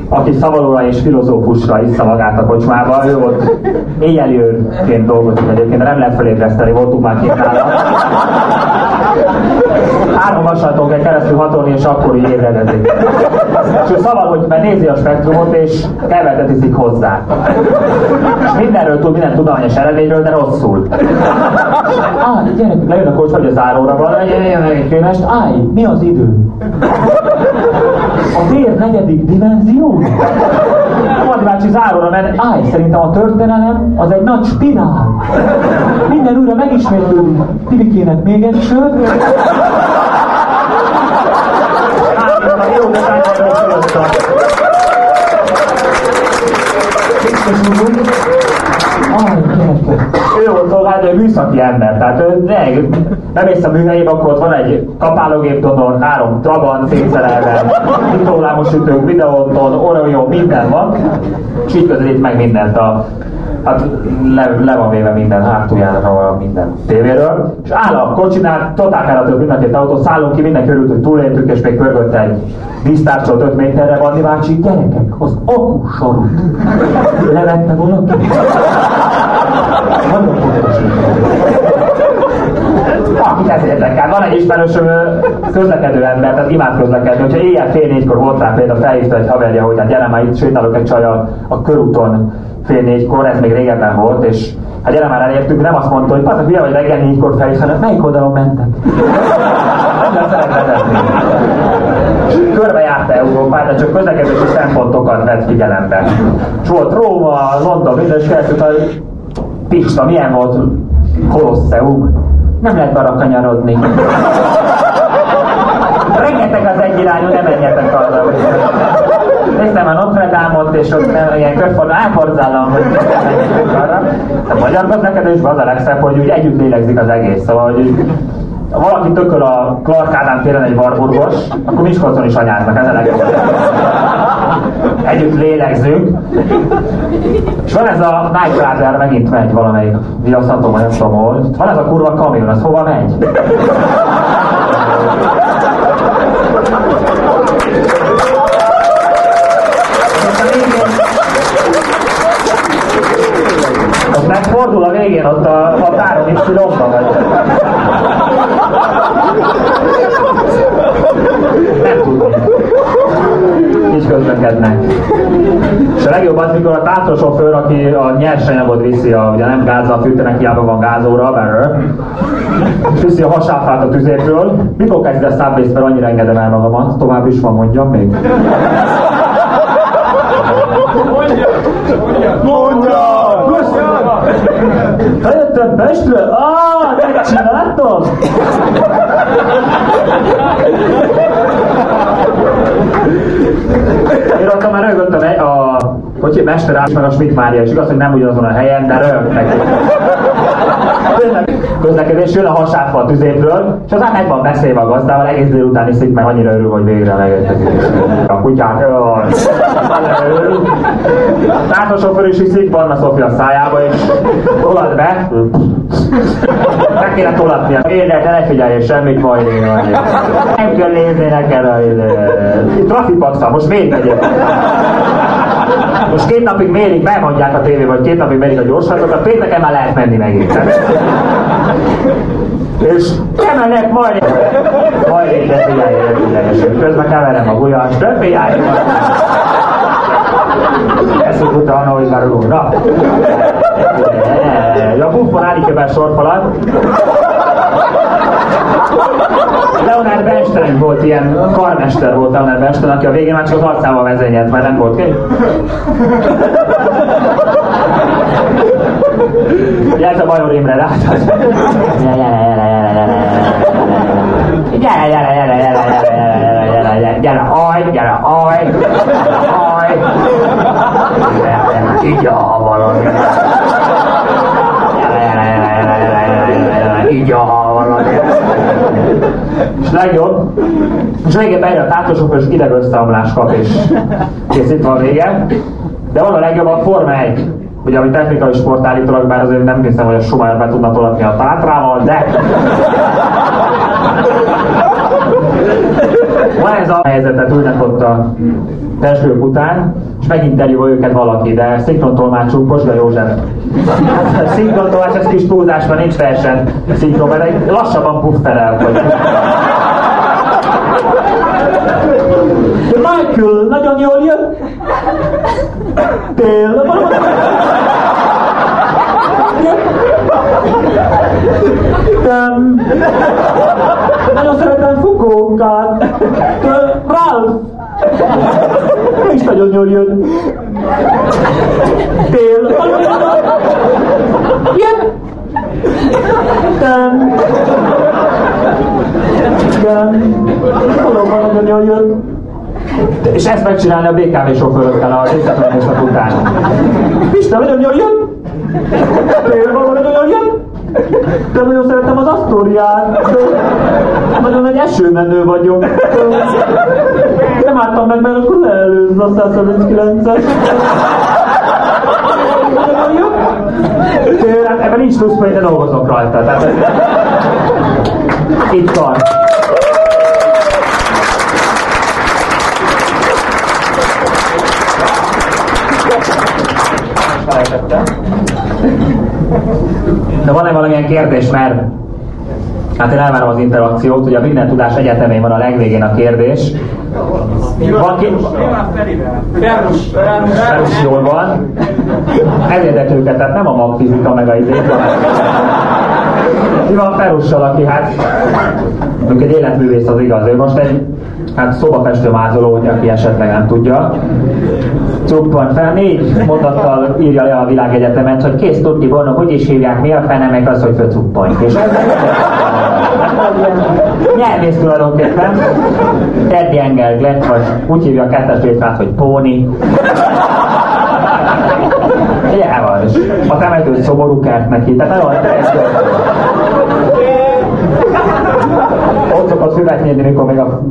aki szavalóra és filozófusra iszta magát a kocsmába, ő volt éjjeli őrként dolgozik egyébként, de nem lehet felébreszteni, voltunk már két nála. Három vasalaton kell keresztül hatolni, és akkor így ébredezik. És ő szaval, hogy mert nézi a spektrumot, és kevetet iszik hozzá. És mindenről tud, minden tudományos eredményről, de rosszul. Á, gyerek, lejön a kocs, hogy az áróra van, jön egy könyvest, állj, mi az idő? A tér negyedik dimenzió? Madi bácsi záróra ment, állj, szerintem a történelem az egy nagy spirál. Minden újra megismétlődik. Tibikének még egy sör. Jó, de ő volt tovább, ő műszaki ember, tehát ő ne, bemész a műhelyébe, akkor ott van egy kapálógép donor, három trabant szétszerelve, mitollámos ütők, videóton, Oreo, minden van, és így közelít meg mindent a hát le, le van véve minden hátuljára, minden tévéről, és áll a kocsinál, totál több mind a két autó, szállunk ki, mindenki örült, hogy túléltük, és még pörgött egy víztárcsolt 5 méterre, Bandi bácsi, gyerekek, az akusorút. Levette valaki? Nagyon fontos. Akit ez érdekel. Van egy ismerősöm közlekedő ember, tehát imád közlekedni. Hogyha éjjel fél négykor volt rá például felhívta egy haverja, hogy hát gyere már itt sétálok egy csajjal a körúton fél négykor, ez még régebben volt, és hát gyere már elértük, nem azt mondta, hogy pazak, hülye vagy reggel négykor felhívta, hanem melyik oldalon mentek? Nem. Körbejárta Európát, de csak közlekedési szempontokat vett figyelembe. És volt Róma, London, minden, és hogy Pista, milyen volt Kolosseum? Nem lehet arra kanyarodni. Rengeteg az egyirányú, nem menjetek arra. Néztem a Notre Dame-ot, és ott nem, ilyen körforduló, áthorzállam, hogy arra. A magyar közlekedésben az a legszebb, hogy úgy együtt lélegzik az egész. Szóval, hogy ha valaki tököl a Clark Ádám téren egy Warburgos, akkor Miskolcon is anyáznak, ez a legjobb. Együtt lélegzünk. És van ez a Night Rider, megint megy valamelyik viaszhatom, nem tudom. Van ez a kurva kamion, az hova megy? Nyersanyagot viszi, a, ugye nem gázzal fűtenek, hiába van gázóra, better, és viszi a hasáfát a tüzétről. Mikor kezd a subways mert annyira engedem el magamat, tovább is van, mondjam még. Mondja! Mondja! Mondja! Bejöttem Pestről? Ah, megcsináltam! Én ott már rögöttem a kocsi, mester állt meg a Schmidt Mária, és igaz, hogy nem ugyanazon a helyen, de rögtek. Közlekedés jön a hasátfa a tüzépről, és aztán meg van beszélve a gazdával, egész délután iszik, meg annyira örül, hogy végre megjöttek. A kutyák, jaj, örül. Tehát a sofőr is iszik, van a Sofia a szájába, és tolad be. Meg kéne tolatnia. Érde, te ne figyelj semmit, majd én. Nem kell nézni neked a trafikpaxa, most miért megyek? Most két napig mérik, bemondják a tévé, vagy két napig mérik a gyorságokat, pénteken már lehet menni megint. És kemelnek majd, majd de figyelj, de figyelj, közben keverem a de figyelj, ezt úgy utána, hogy már Na. Ja, buffon állítja be a sorfalat. Leonard Bernstein volt ilyen, karmester volt Leonard Bernstein, aki a végén már csak az arcával vezényelt, mert nem volt ki. Jelent a Bajor Imre rá. Gyere, gyere, gyere, gyere, gyere, gyere, gyere, gyere, gyere, gyere, gyere, aj, gyere, aj, aj. Így a valami. Így a. És legjobb, és legjobb a tátosok, és ideg összeomlás kap, és kész itt van vége. De van a legjobb a Forma 1 ugye ami technikai sport állítólag, bár azért nem hiszem, hogy a Schumacher be tudna tolatni a tátrával, de van ez a helyzetet ülnek ott a testők után, és meginterjúol őket valaki, de szinkrontolmácsunk Bosga József. Szinkrontolmács, ez kis túlzás, mert nincs verseny szinkron, mert lassabban pufferel, hogy Michael, nagyon jól jön. Tél, nagyon szeretem fukókat. Ralph! Ő is nagyon jól jön. Tél. Jön! Um, igen. Valóban nagyon jól jön. És ezt megcsinálni a BKV sofőrökkel a részletlenesek után. Pista, nagyon jól jön! Például nagyon jól jön! De nagyon szeretem az Asztóriát. Nagyon nagy esőmenő vagyok. Nem álltam meg, mert akkor leelőzz a 139-es. Nagyon jó. Hát ebben nincs plusz, mert dolgozok rajta. Tehát itt van. De van-e valamilyen kérdés, mert Hát én elvárom az interakciót, ugye a minden tudás egyetemén van a legvégén a kérdés. Van ki... Ferus jól van. Ez érdekli őket, tehát nem a magfizika meg a izét, Mi van Ferussal, aki hát mondjuk egy életművész az igaz, ő most egy hát szobafestő mázoló, hogy aki esetleg nem tudja. Cuppan fel, négy mondattal írja le a világegyetemet, hogy kész tudni volna, hogy is hívják, mi a fene, meg az, hogy főcuppony. És ez nyelvész tulajdonképpen. Teddy Engel lett, vagy úgy hívja a kettes létrát, hogy Póni. Ugye van, a temető szoború kert neki, tehát nagyon ott szokott nyírni, mikor még a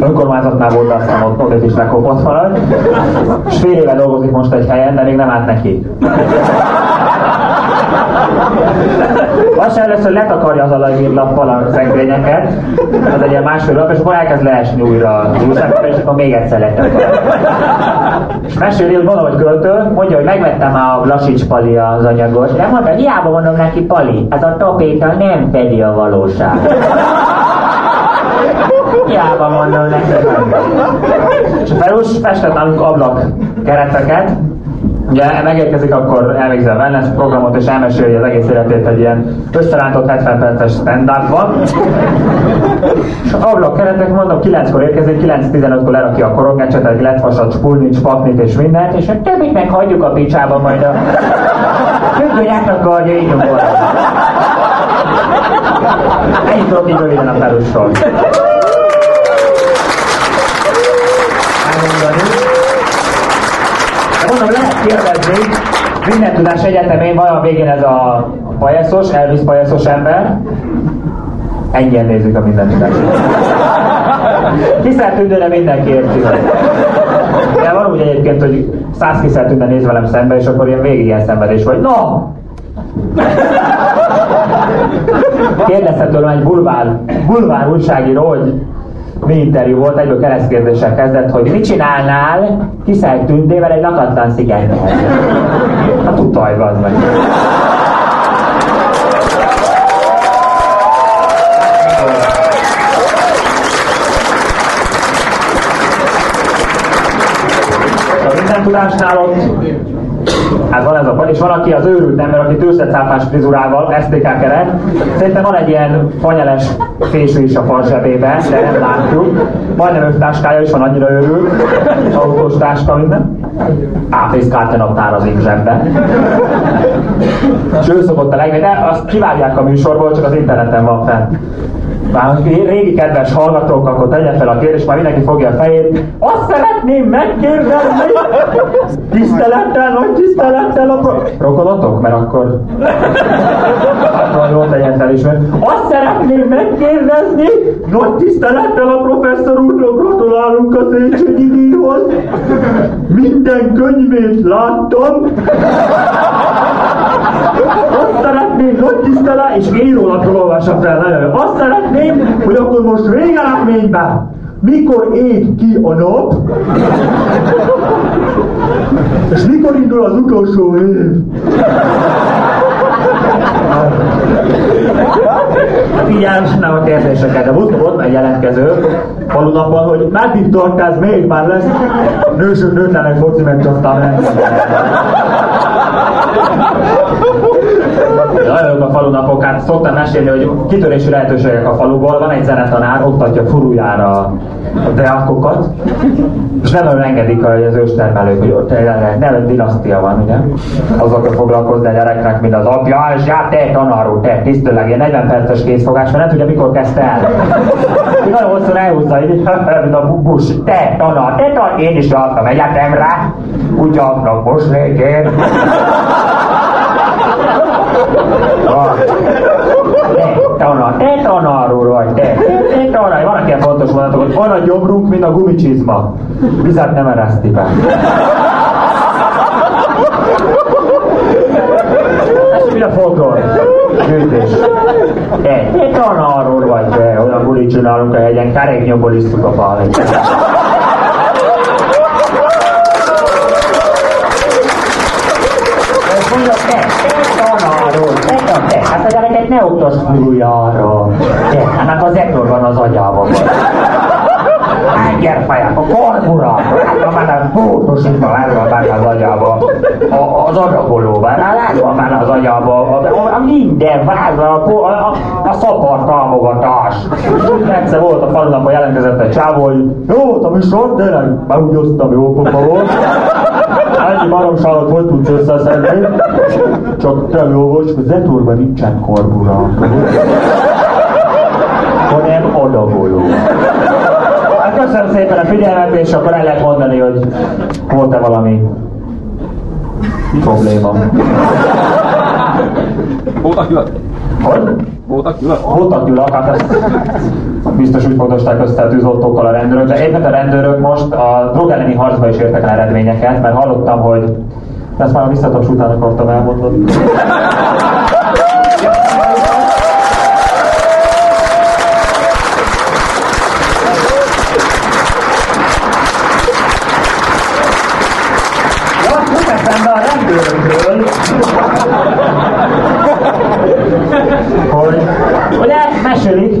önkormányzatnál volt, aztán ott, ott is lekopott marad. És fél éve dolgozik most egy helyen, de még nem állt neki. Az sem először letakarja az alagírlappal a szenkrényeket, az egy ilyen másfél lap, és akkor elkezd leesni újra a és akkor még egyszer letakarja. És meséli, hogy mondom, hogy költő, mondja, hogy megvettem a Blasics Pali az anyagot, de mondta, hiába mondom neki Pali, ez a tapéta nem fedi a valóság. Hiába mondom neked. És Ferus festett nálunk ablak kereteket, Ugye megérkezik, akkor elvégzi a wellness programot, és elmeséli az egész életét egy ilyen összerántott 70 perces stand -ban. És ablak keretek, mondom, 9-kor érkezik, 9-15-kor lerakja a korongecsetet, letvasat, spulnit, spaknit és mindent, és a többit meg hagyjuk a picsába majd a függőnyák akarja, így nyugodtan. Ennyit tudok így röviden a Ferusról. kérdezni, minden tudás egyetemén van a végén ez a pajeszos, Elvis pajeszos ember. Ennyien nézik a minden tudás. Kiszert tündőre mindenki érti. De van úgy egyébként, hogy száz kiszert tünde néz velem szembe, és akkor ilyen végig ilyen szenvedés vagy. No! Kérdezte tőlem egy bulvár, bulvár újságíró, hogy mi interjú volt, egyből keresztkérdéssel kezdett, hogy mit csinálnál kiszelt tündével egy lakatlan szigeten? Hát utalj, az meg. Tudásnál ott A és van, aki az őrült ember, aki tőzsdecápás frizurával, STK keret. Szerintem van egy ilyen fanyeles fésű is a fal zsebében, de nem látjuk. Majdnem öt táskája is van, annyira őrült. Autós táska, minden. Áfészkártya az zsebben. És ő szokott a legjobb, de azt kivágják a műsorból, csak az interneten van fenn. Már régi kedves hallgatók, akkor tegye fel a kérdést, már mindenki fogja a fejét. Azt szeretném megkérdezni, tisztelettel, nagy tisztelettel a pro... Rokonatok? Mert akkor... Akkor jól tegyen fel is, Azt szeretném megkérdezni, nagy tisztelettel a professzor úrnak gratulálunk a Széchenyi díjhoz. Minden könyvét láttam. Azt szeretném, nagy tisztelet, és írólapról olvassa fel. Azt szeretném, hogy akkor most végeredményben mikor ég ki a nap, és mikor indul az utolsó év. Hát így elmennám a kérdéseket, de volt, volt egy jelentkező falunapban, hogy meddig tartás még már lesz. Nősök nőtlenek foci meg csak Nagyon a falunapok, hát szoktam mesélni, hogy kitörési lehetőségek a faluból, van egy zenetanár, oktatja furujára a deákokat, és nem nagyon engedik az őstermelők, hogy ott nem dinasztia van, ugye? Azokkal foglalkozni a gyereknek, mint az apja, és já, te tanáró, te, tisztőleg, ilyen 40 perces készfogás, mert nem tudja, mikor kezdte el. Én nagyon hosszú elhúzza, így, mint a bus, te tanár, te tanár, én is jártam egyetemre, úgy járnak most lékén. Te tanár, te tanár vagy, te. Te tanár, vannak ilyen fontos mondatok, hogy van a gyomrunk, mint a gumicsizma. Vizet nem ereszti be. Ez mi a folklór? Gyűjtés. Te, te tanár vagy, te. Olyan bulit csinálunk a hegyen, keréknyomból isztuk a falit. mondja, te, te, te, te, hát a gyereket ne oktass fülújára. Te, ennek az ektor van az agyában. Gyerfáják, a karburátor, hát van már bótosítva, el van benne az agyába. A, az adagolóban, hát van benne az agyába. A, a, a minden vázra, a, a, a, a szapar támogatás. Egyszer volt a falunapon jelentkezett egy csávó, hogy jó volt a műsor, tényleg, már úgy osztam, jó pofa volt. Ennyi baromságot hogy tudsz összeszedni? Csak te jó vagy, hogy Zeturban nincsen karburátor. hanem adagoló. Hát köszönöm szépen a figyelmet, és akkor el lehet mondani, hogy volt-e valami probléma. Voltak gyulak? Hogy? Voltak gyulak? Voltak gyulak, hát ezt biztos úgy fogdosták össze a tűzoltókkal a rendőrök, de éppen a rendőrök most a drog elleni harcba is értek el eredményeket, mert hallottam, hogy ezt már a visszataps után akartam elmondani. hogy ugye mesélik,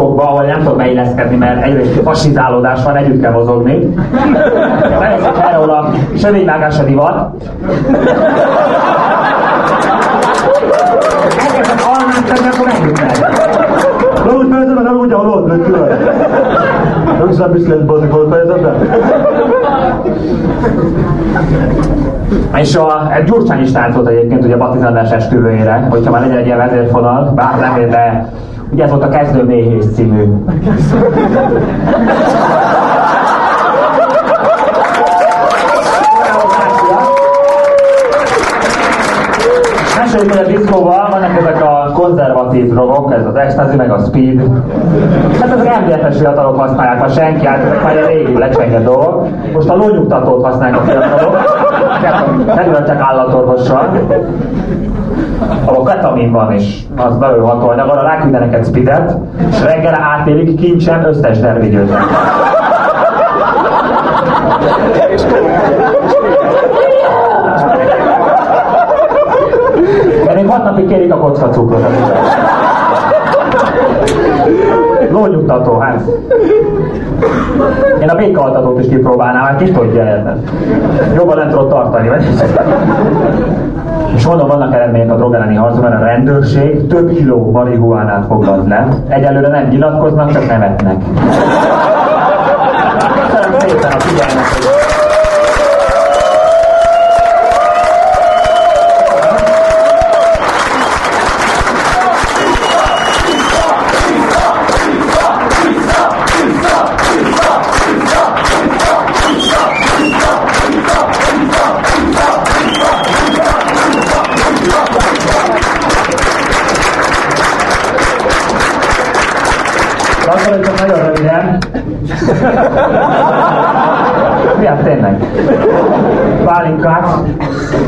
hogy a diszkókban, ahol nem tudok beilleszkedni, mert egyrészt fasizálódás van, együtt kell mozogni. Beveszik erről a sövényvágás a divat. Elkezdett almát tenni, akkor megütnek. Na úgy fejezetben nem úgy, ahol ott, hogy külön. Nem is nem hogy bazik volt fejezetben. És a, egy Gyurcsány is táncolt egyébként ugye a batizálás esküvőjére, hogyha már legyen egy ilyen vezérfonal, bár nem de Ugye ez volt a Kezdő Méhész című. Mesélj a diszkóval, vannak ezek a ecstasy, meg a speed. Hát ezek MDF-es fiatalok használják, ha senki át, ezek már ilyen régi lecsengett dolgok. Most a lónyugtatót használják a fiatalok. Csak állatorvossal. ahol ketamin van, és az nagyon hatóanyag, arra ráküldenek egy spidet, és reggel átélik kincsen összes dervigyőznek. De még hat napig kérik a kocka cukrot. Lónyugtató, hát. Én a békaaltatót is kipróbálnám, hát ki tudja ez. Jobban nem tudod tartani, vagy? És mondom, vannak eredmények a drog elleni mert a rendőrség több kiló marihuánát foglalt le. Egyelőre nem nyilatkoznak, csak nevetnek. Köszönöm szépen a figyelmet!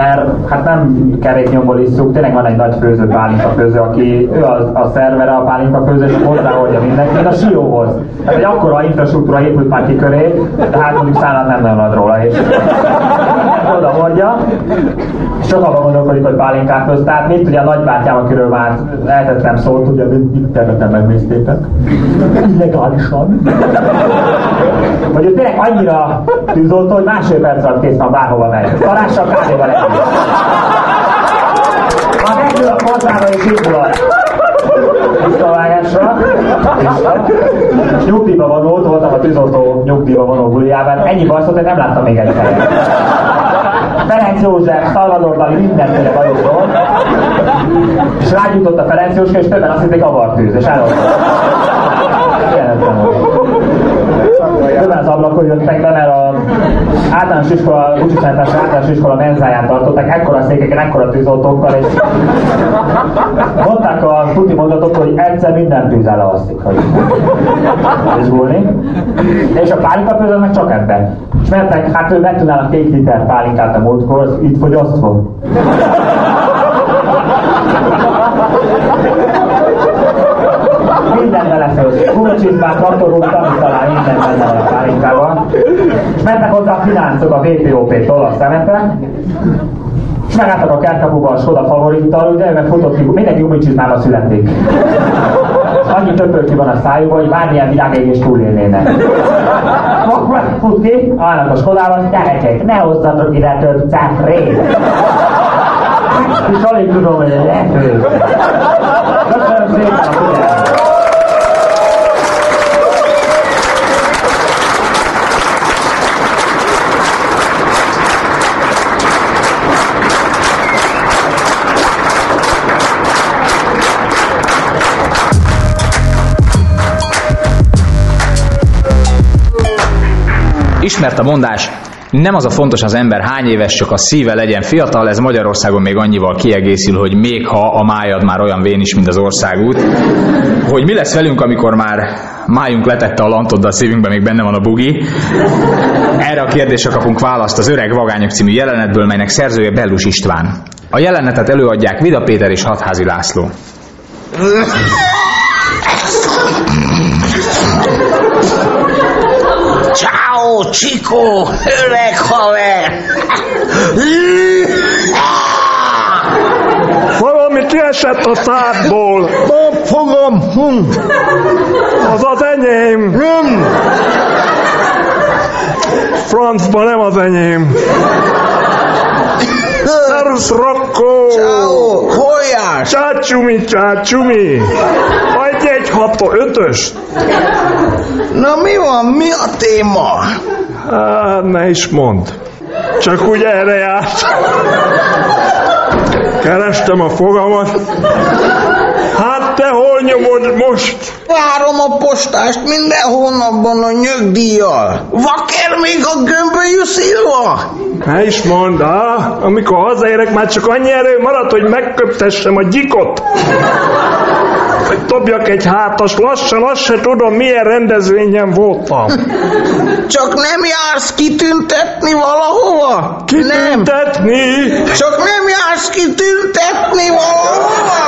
Mert hát nem keréknyomból isszuk, tényleg van egy nagy főző pálinka főző, aki ő a, a szervere a pálinka főző, és hozzáhordja mindenki, mint a sióhoz. Hát egy akkora infrastruktúra épült már ki köré, de hát mondjuk szállát nem nagyon ad róla, és oda hordja, és csak abban gondolkodik, hogy pálinkát közt. Tehát mint ugye a nagybátyám, akiről már eltettem szót, ugye interneten megnéztétek. Illegálisan. Hogy ő tényleg annyira tűzoltó, hogy másfél perc alatt kész van bárhova megy. Tarással kávéval együtt. A kazzába és indulat. Visszavágásra. Vissza. És nyugdíjba vonult, voltam a tűzoltó nyugdíjba vonó buliában. Ennyi bajszot, hogy nem láttam még egy helyen. Ferenc József, Salvador Dali, mindenféle bajos volt. És rágyújtott a Ferenc József, és többen azt hitték avartűz, és eloltott. Többen az ablakon jöttek be, mert a általános iskola, Bucsiszentás általános iskola menzáján tartották, ekkora székeken, ekkora tűzoltókkal, és mondták a tuti mondatot, hogy egyszer minden tűz elalszik, hogy izgulni. És a pálinkapőző meg csak ebben. És mentek, hát ő megtudnának két liter pálinkát a múltkor, itt fogyasztva. Minden belefőtt. Kukacsizmát, traktorút, amit talál minden benne a pálinkában. És mentek hozzá a fináncok a VPOP-tól a szemetre, és megálltak a kertkapuba a Skoda favorittal, ugye, meg futott ki, mindenki gumicsizmába születik. És annyi töpölki van a szájukban, hogy bármilyen világégés túlélnének. Fut ki, állnak a Skodában, gyerekek, ne hozzatok ide több cefrét. És alig tudom, hogy ez lepő. Köszönöm szépen a figyelmet. Ismert a mondás, nem az a fontos az ember hány éves, csak a szíve legyen fiatal, ez Magyarországon még annyival kiegészül, hogy még ha a májad már olyan vén is, mint az országút, hogy mi lesz velünk, amikor már májunk letette a lantot, de a szívünkben még benne van a bugi. Erre a kérdésre kapunk választ az Öreg Vagányok című jelenetből, melynek szerzője Bellus István. A jelenetet előadják Vida Péter és Hatházi László. Ciao, Chico, öreg haver! Valami kiesett a szádból. Nem fogom. Hm. Az az enyém. Nem. Francba nem az enyém. Szerusz, Rocco! Ciao, hol jársz? Csácsumi, csácsumi! Adj egy hato, ötös! Na mi van, mi a téma? Hát, ne is mondd. Csak úgy erre járt. Kerestem a fogamat. Hát te hol nyomod most? Várom a postást minden hónapban a nyögdíjjal. Vaker még a gömbölyű szilva? Ne is mondd, á, amikor hazaérek, már csak annyi erő marad, hogy megköptessem a gyikot. Hogy dobjak egy hátas, lassan azt se tudom, milyen rendezvényen voltam. Csak nem jársz kitüntetni valahova? Kitüntetni? Csak nem jársz kitüntetni valahova?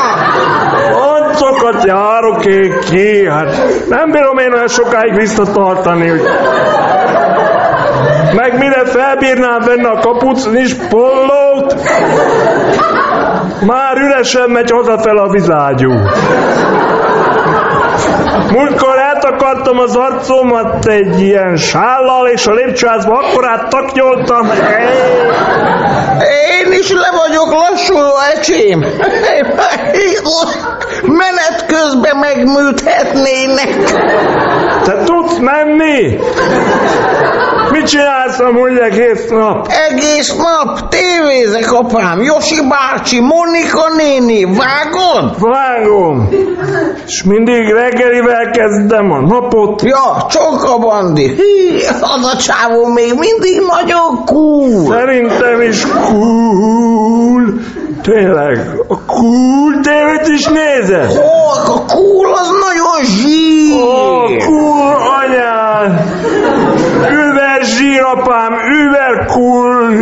Arcokat járok én ki, hát nem bírom én olyan sokáig visszatartani, hogy meg mire felbírnám venni a kapucnis pollót, már üresen megy hazafel a vizágyú. Múltkor eltakartam az arcomat egy ilyen sállal, és a lépcsőházba akkorát taknyoltam. Én is le vagyok lassuló, ecsém. Menet közben megműthetnének. Te tudsz menni? Mit csinálsz amúgy egész nap? Egész nap tévézek, apám. Josi bácsi, Monika néni, vágod? Vágom. És mindig reggelivel kezdem a napot. Ja, Csonka Bandi. Hí, az a csávó még mindig nagyon cool. Szerintem is cool. Tényleg, a cool tévét is nézed? Ó, a cool az nagyon zsír. Ó, cool anyád. Zsír, apám, cool.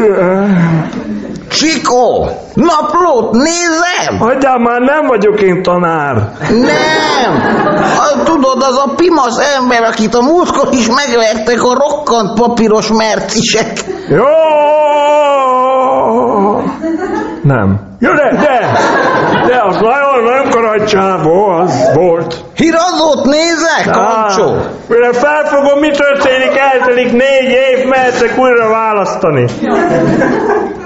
Csikó, naplót nézem? Hagyjál már, nem vagyok én tanár. Nem! A, tudod, az a pimasz ember, akit a múltkor is megvertek a rokkant papíros mercisek. Jó! Nem. Jó, de, de, de az karatcsávó, az volt. Híradót nézek, Kancsó? Mire felfogom, mi történik, eltelik négy év, mehetek újra választani.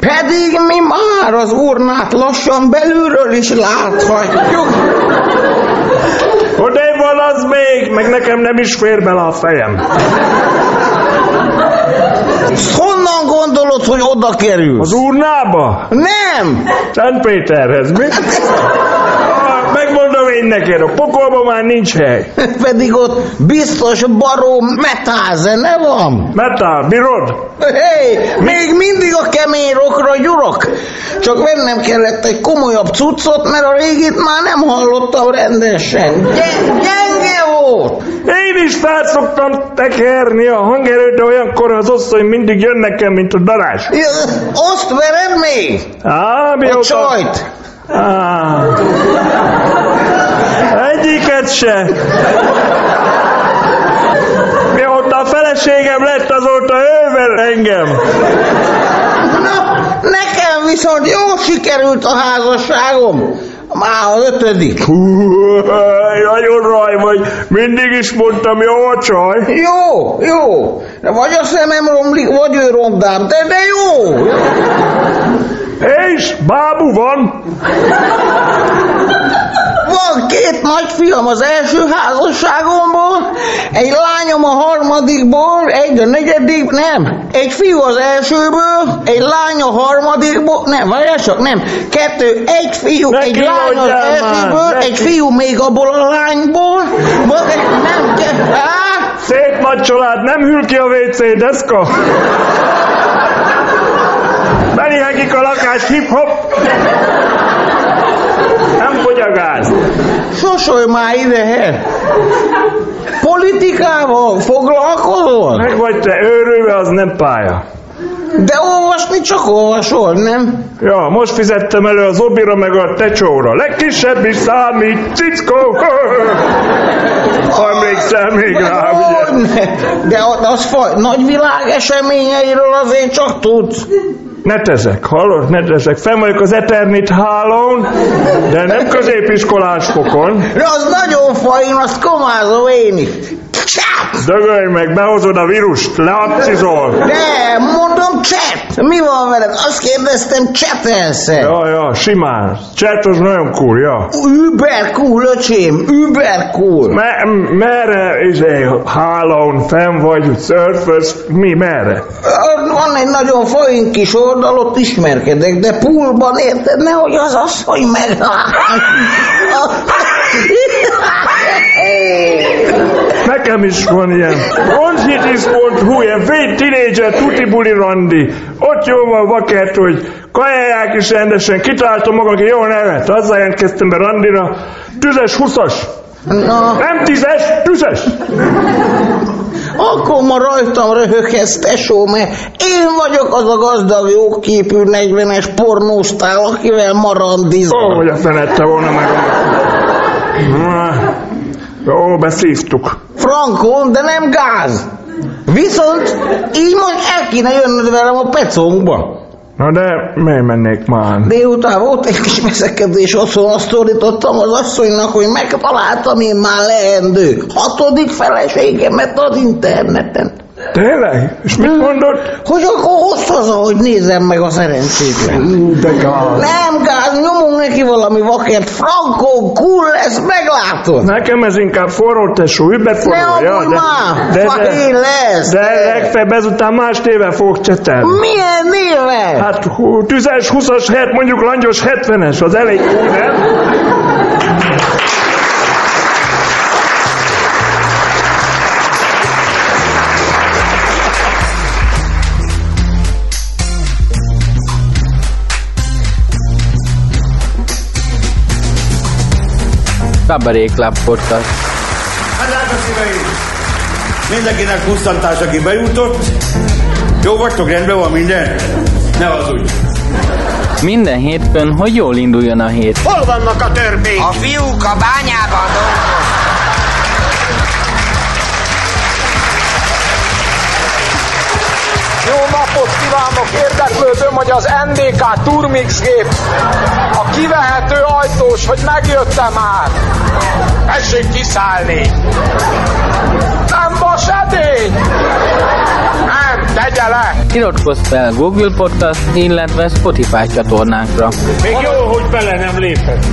Pedig mi már az urnát lassan belülről is láthatjuk. Odébb van az még, meg nekem nem is fér bele a fejem. Honnan gondolod, hogy oda kerülsz? Az urnába? Nem! Szent Péterhez, mi? Megmondom én neked, a pokolban már nincs hely. Pedig ott biztos baró metálzene van. Metál, bírod? Hé, még mindig a kemény rokra gyurok. Csak vennem kellett egy komolyabb cuccot, mert a régit már nem hallottam rendesen. Gy- gyenge volt. Én is fel szoktam tekerni a hangerőt, de olyankor az oszony mindig jön nekem, mint a darás. Ja, Azt vered még? Á, A mióta... csajt. Á. Egyiket se. Mióta a feleségem lett, azóta ővel engem. Na, nekem viszont jól sikerült a házasságom. Már az ötödik. Hú, nagyon raj vagy. Mindig is mondtam, jó a csaj. Jó, jó. De vagy a szemem romlik, vagy ő rondám, de, de jó. És bábú van. Van két nagyfiam az első házasságomból, egy lányom a harmadikból, egy a negyedik, nem. Egy fiú az elsőből, egy lány a harmadikból, nem, várjál csak, nem. Kettő, egy fiú, Neki egy lány az már, elsőből, neki. egy fiú még abból a lányból, vagy nem, ke, á, Szép nagy család, nem hűl ki a WC deszka. Belihegik a lakás, hip-hop. Nem fogy a gáz. Sosolj már ide. Politikával foglalkozol? Meg vagy te őrülve, az nem pálya. De olvasni csak olvasol, nem? Ja, most fizettem elő az obira meg a tecsóra. Legkisebb is számít, cickó. Emlékszel még rá, ugye? De az- az faj, nagyvilág eseményeiről azért csak tudsz. Netezek, hallod? Netezek. Fenn vagyok az Eternit hálón, de nem középiskolás fokon. De az nagyon fajn, azt komázom én is. Csáp! Dögölj meg, behozod a vírust, leakcizol. De, mondom chat! Mi van veled? Azt kérdeztem, csetelsz Ja, ja, simán. Chat az nagyon cool, ja. Über cool, öcsém, über cool. Me, merre, izé, hálón, fenn vagy, surfers, mi, merre? Van egy nagyon folyén kis oldal, ott ismerkedek, de poolban érted, nehogy az asszony meglát. Nekem is van ilyen. Bronchitis.hu, ilyen fény tinédzser, tuti buli randi. Ott jó van vakert, hogy kajálják is rendesen. Kitaláltam magam egy jó nevet. Azzal jelentkeztem be randira. Tüzes 20-as. Na, Nem tízes, tüzes. akkor ma rajtam röhöghetsz, tesó, mert én vagyok az a gazdag, jóképű 40-es pornósztál, akivel ma randizol. Ó, hogy a fenette volna meg. Na, Jó, beszívtuk. Frankon, de nem gáz. Viszont így most el kéne jönnöd velem a pecónkba. Na de miért mennék már? Délután volt egy kis veszekedés, otthon azt szólítottam az asszonynak, hogy megtaláltam én már leendő hatodik feleségemet az interneten. Tényleg? És mit mondott? Hogy akkor hozd haza, hogy nézzem meg a szerencsétlen. De gáz. Nem gáz, nyomunk neki valami vakert. Frankó, cool lesz, meglátod. Nekem ez inkább forró tesó, übeforró. Ne amúgy már, de, fahéj lesz. de legfeljebb ezután más néven fogok csetelni. Milyen néven? Hát tüzes 20-as helyett mondjuk langyos 70-es, az elég jó, nem? Club Podcast. Hát drága szíveim! Mindenkinek pusztantás, aki bejutott. Jó vagytok, rendben van minden? Ne hazudj! Minden hétfőn, hogy jól induljon a hét. Hol vannak a törpék? A fiúk a bányában dolgoznak. Jó napot kívánok! Érdeklődöm, hogy az NDK Turmix gép a kivehető ajtós, hogy megjöttem már. Tessék kiszállni! Nem vas edény! Nem, tegye le! Iratkozz fel Google Podcast, illetve Spotify csatornánkra. Még jó, hogy bele nem lépett.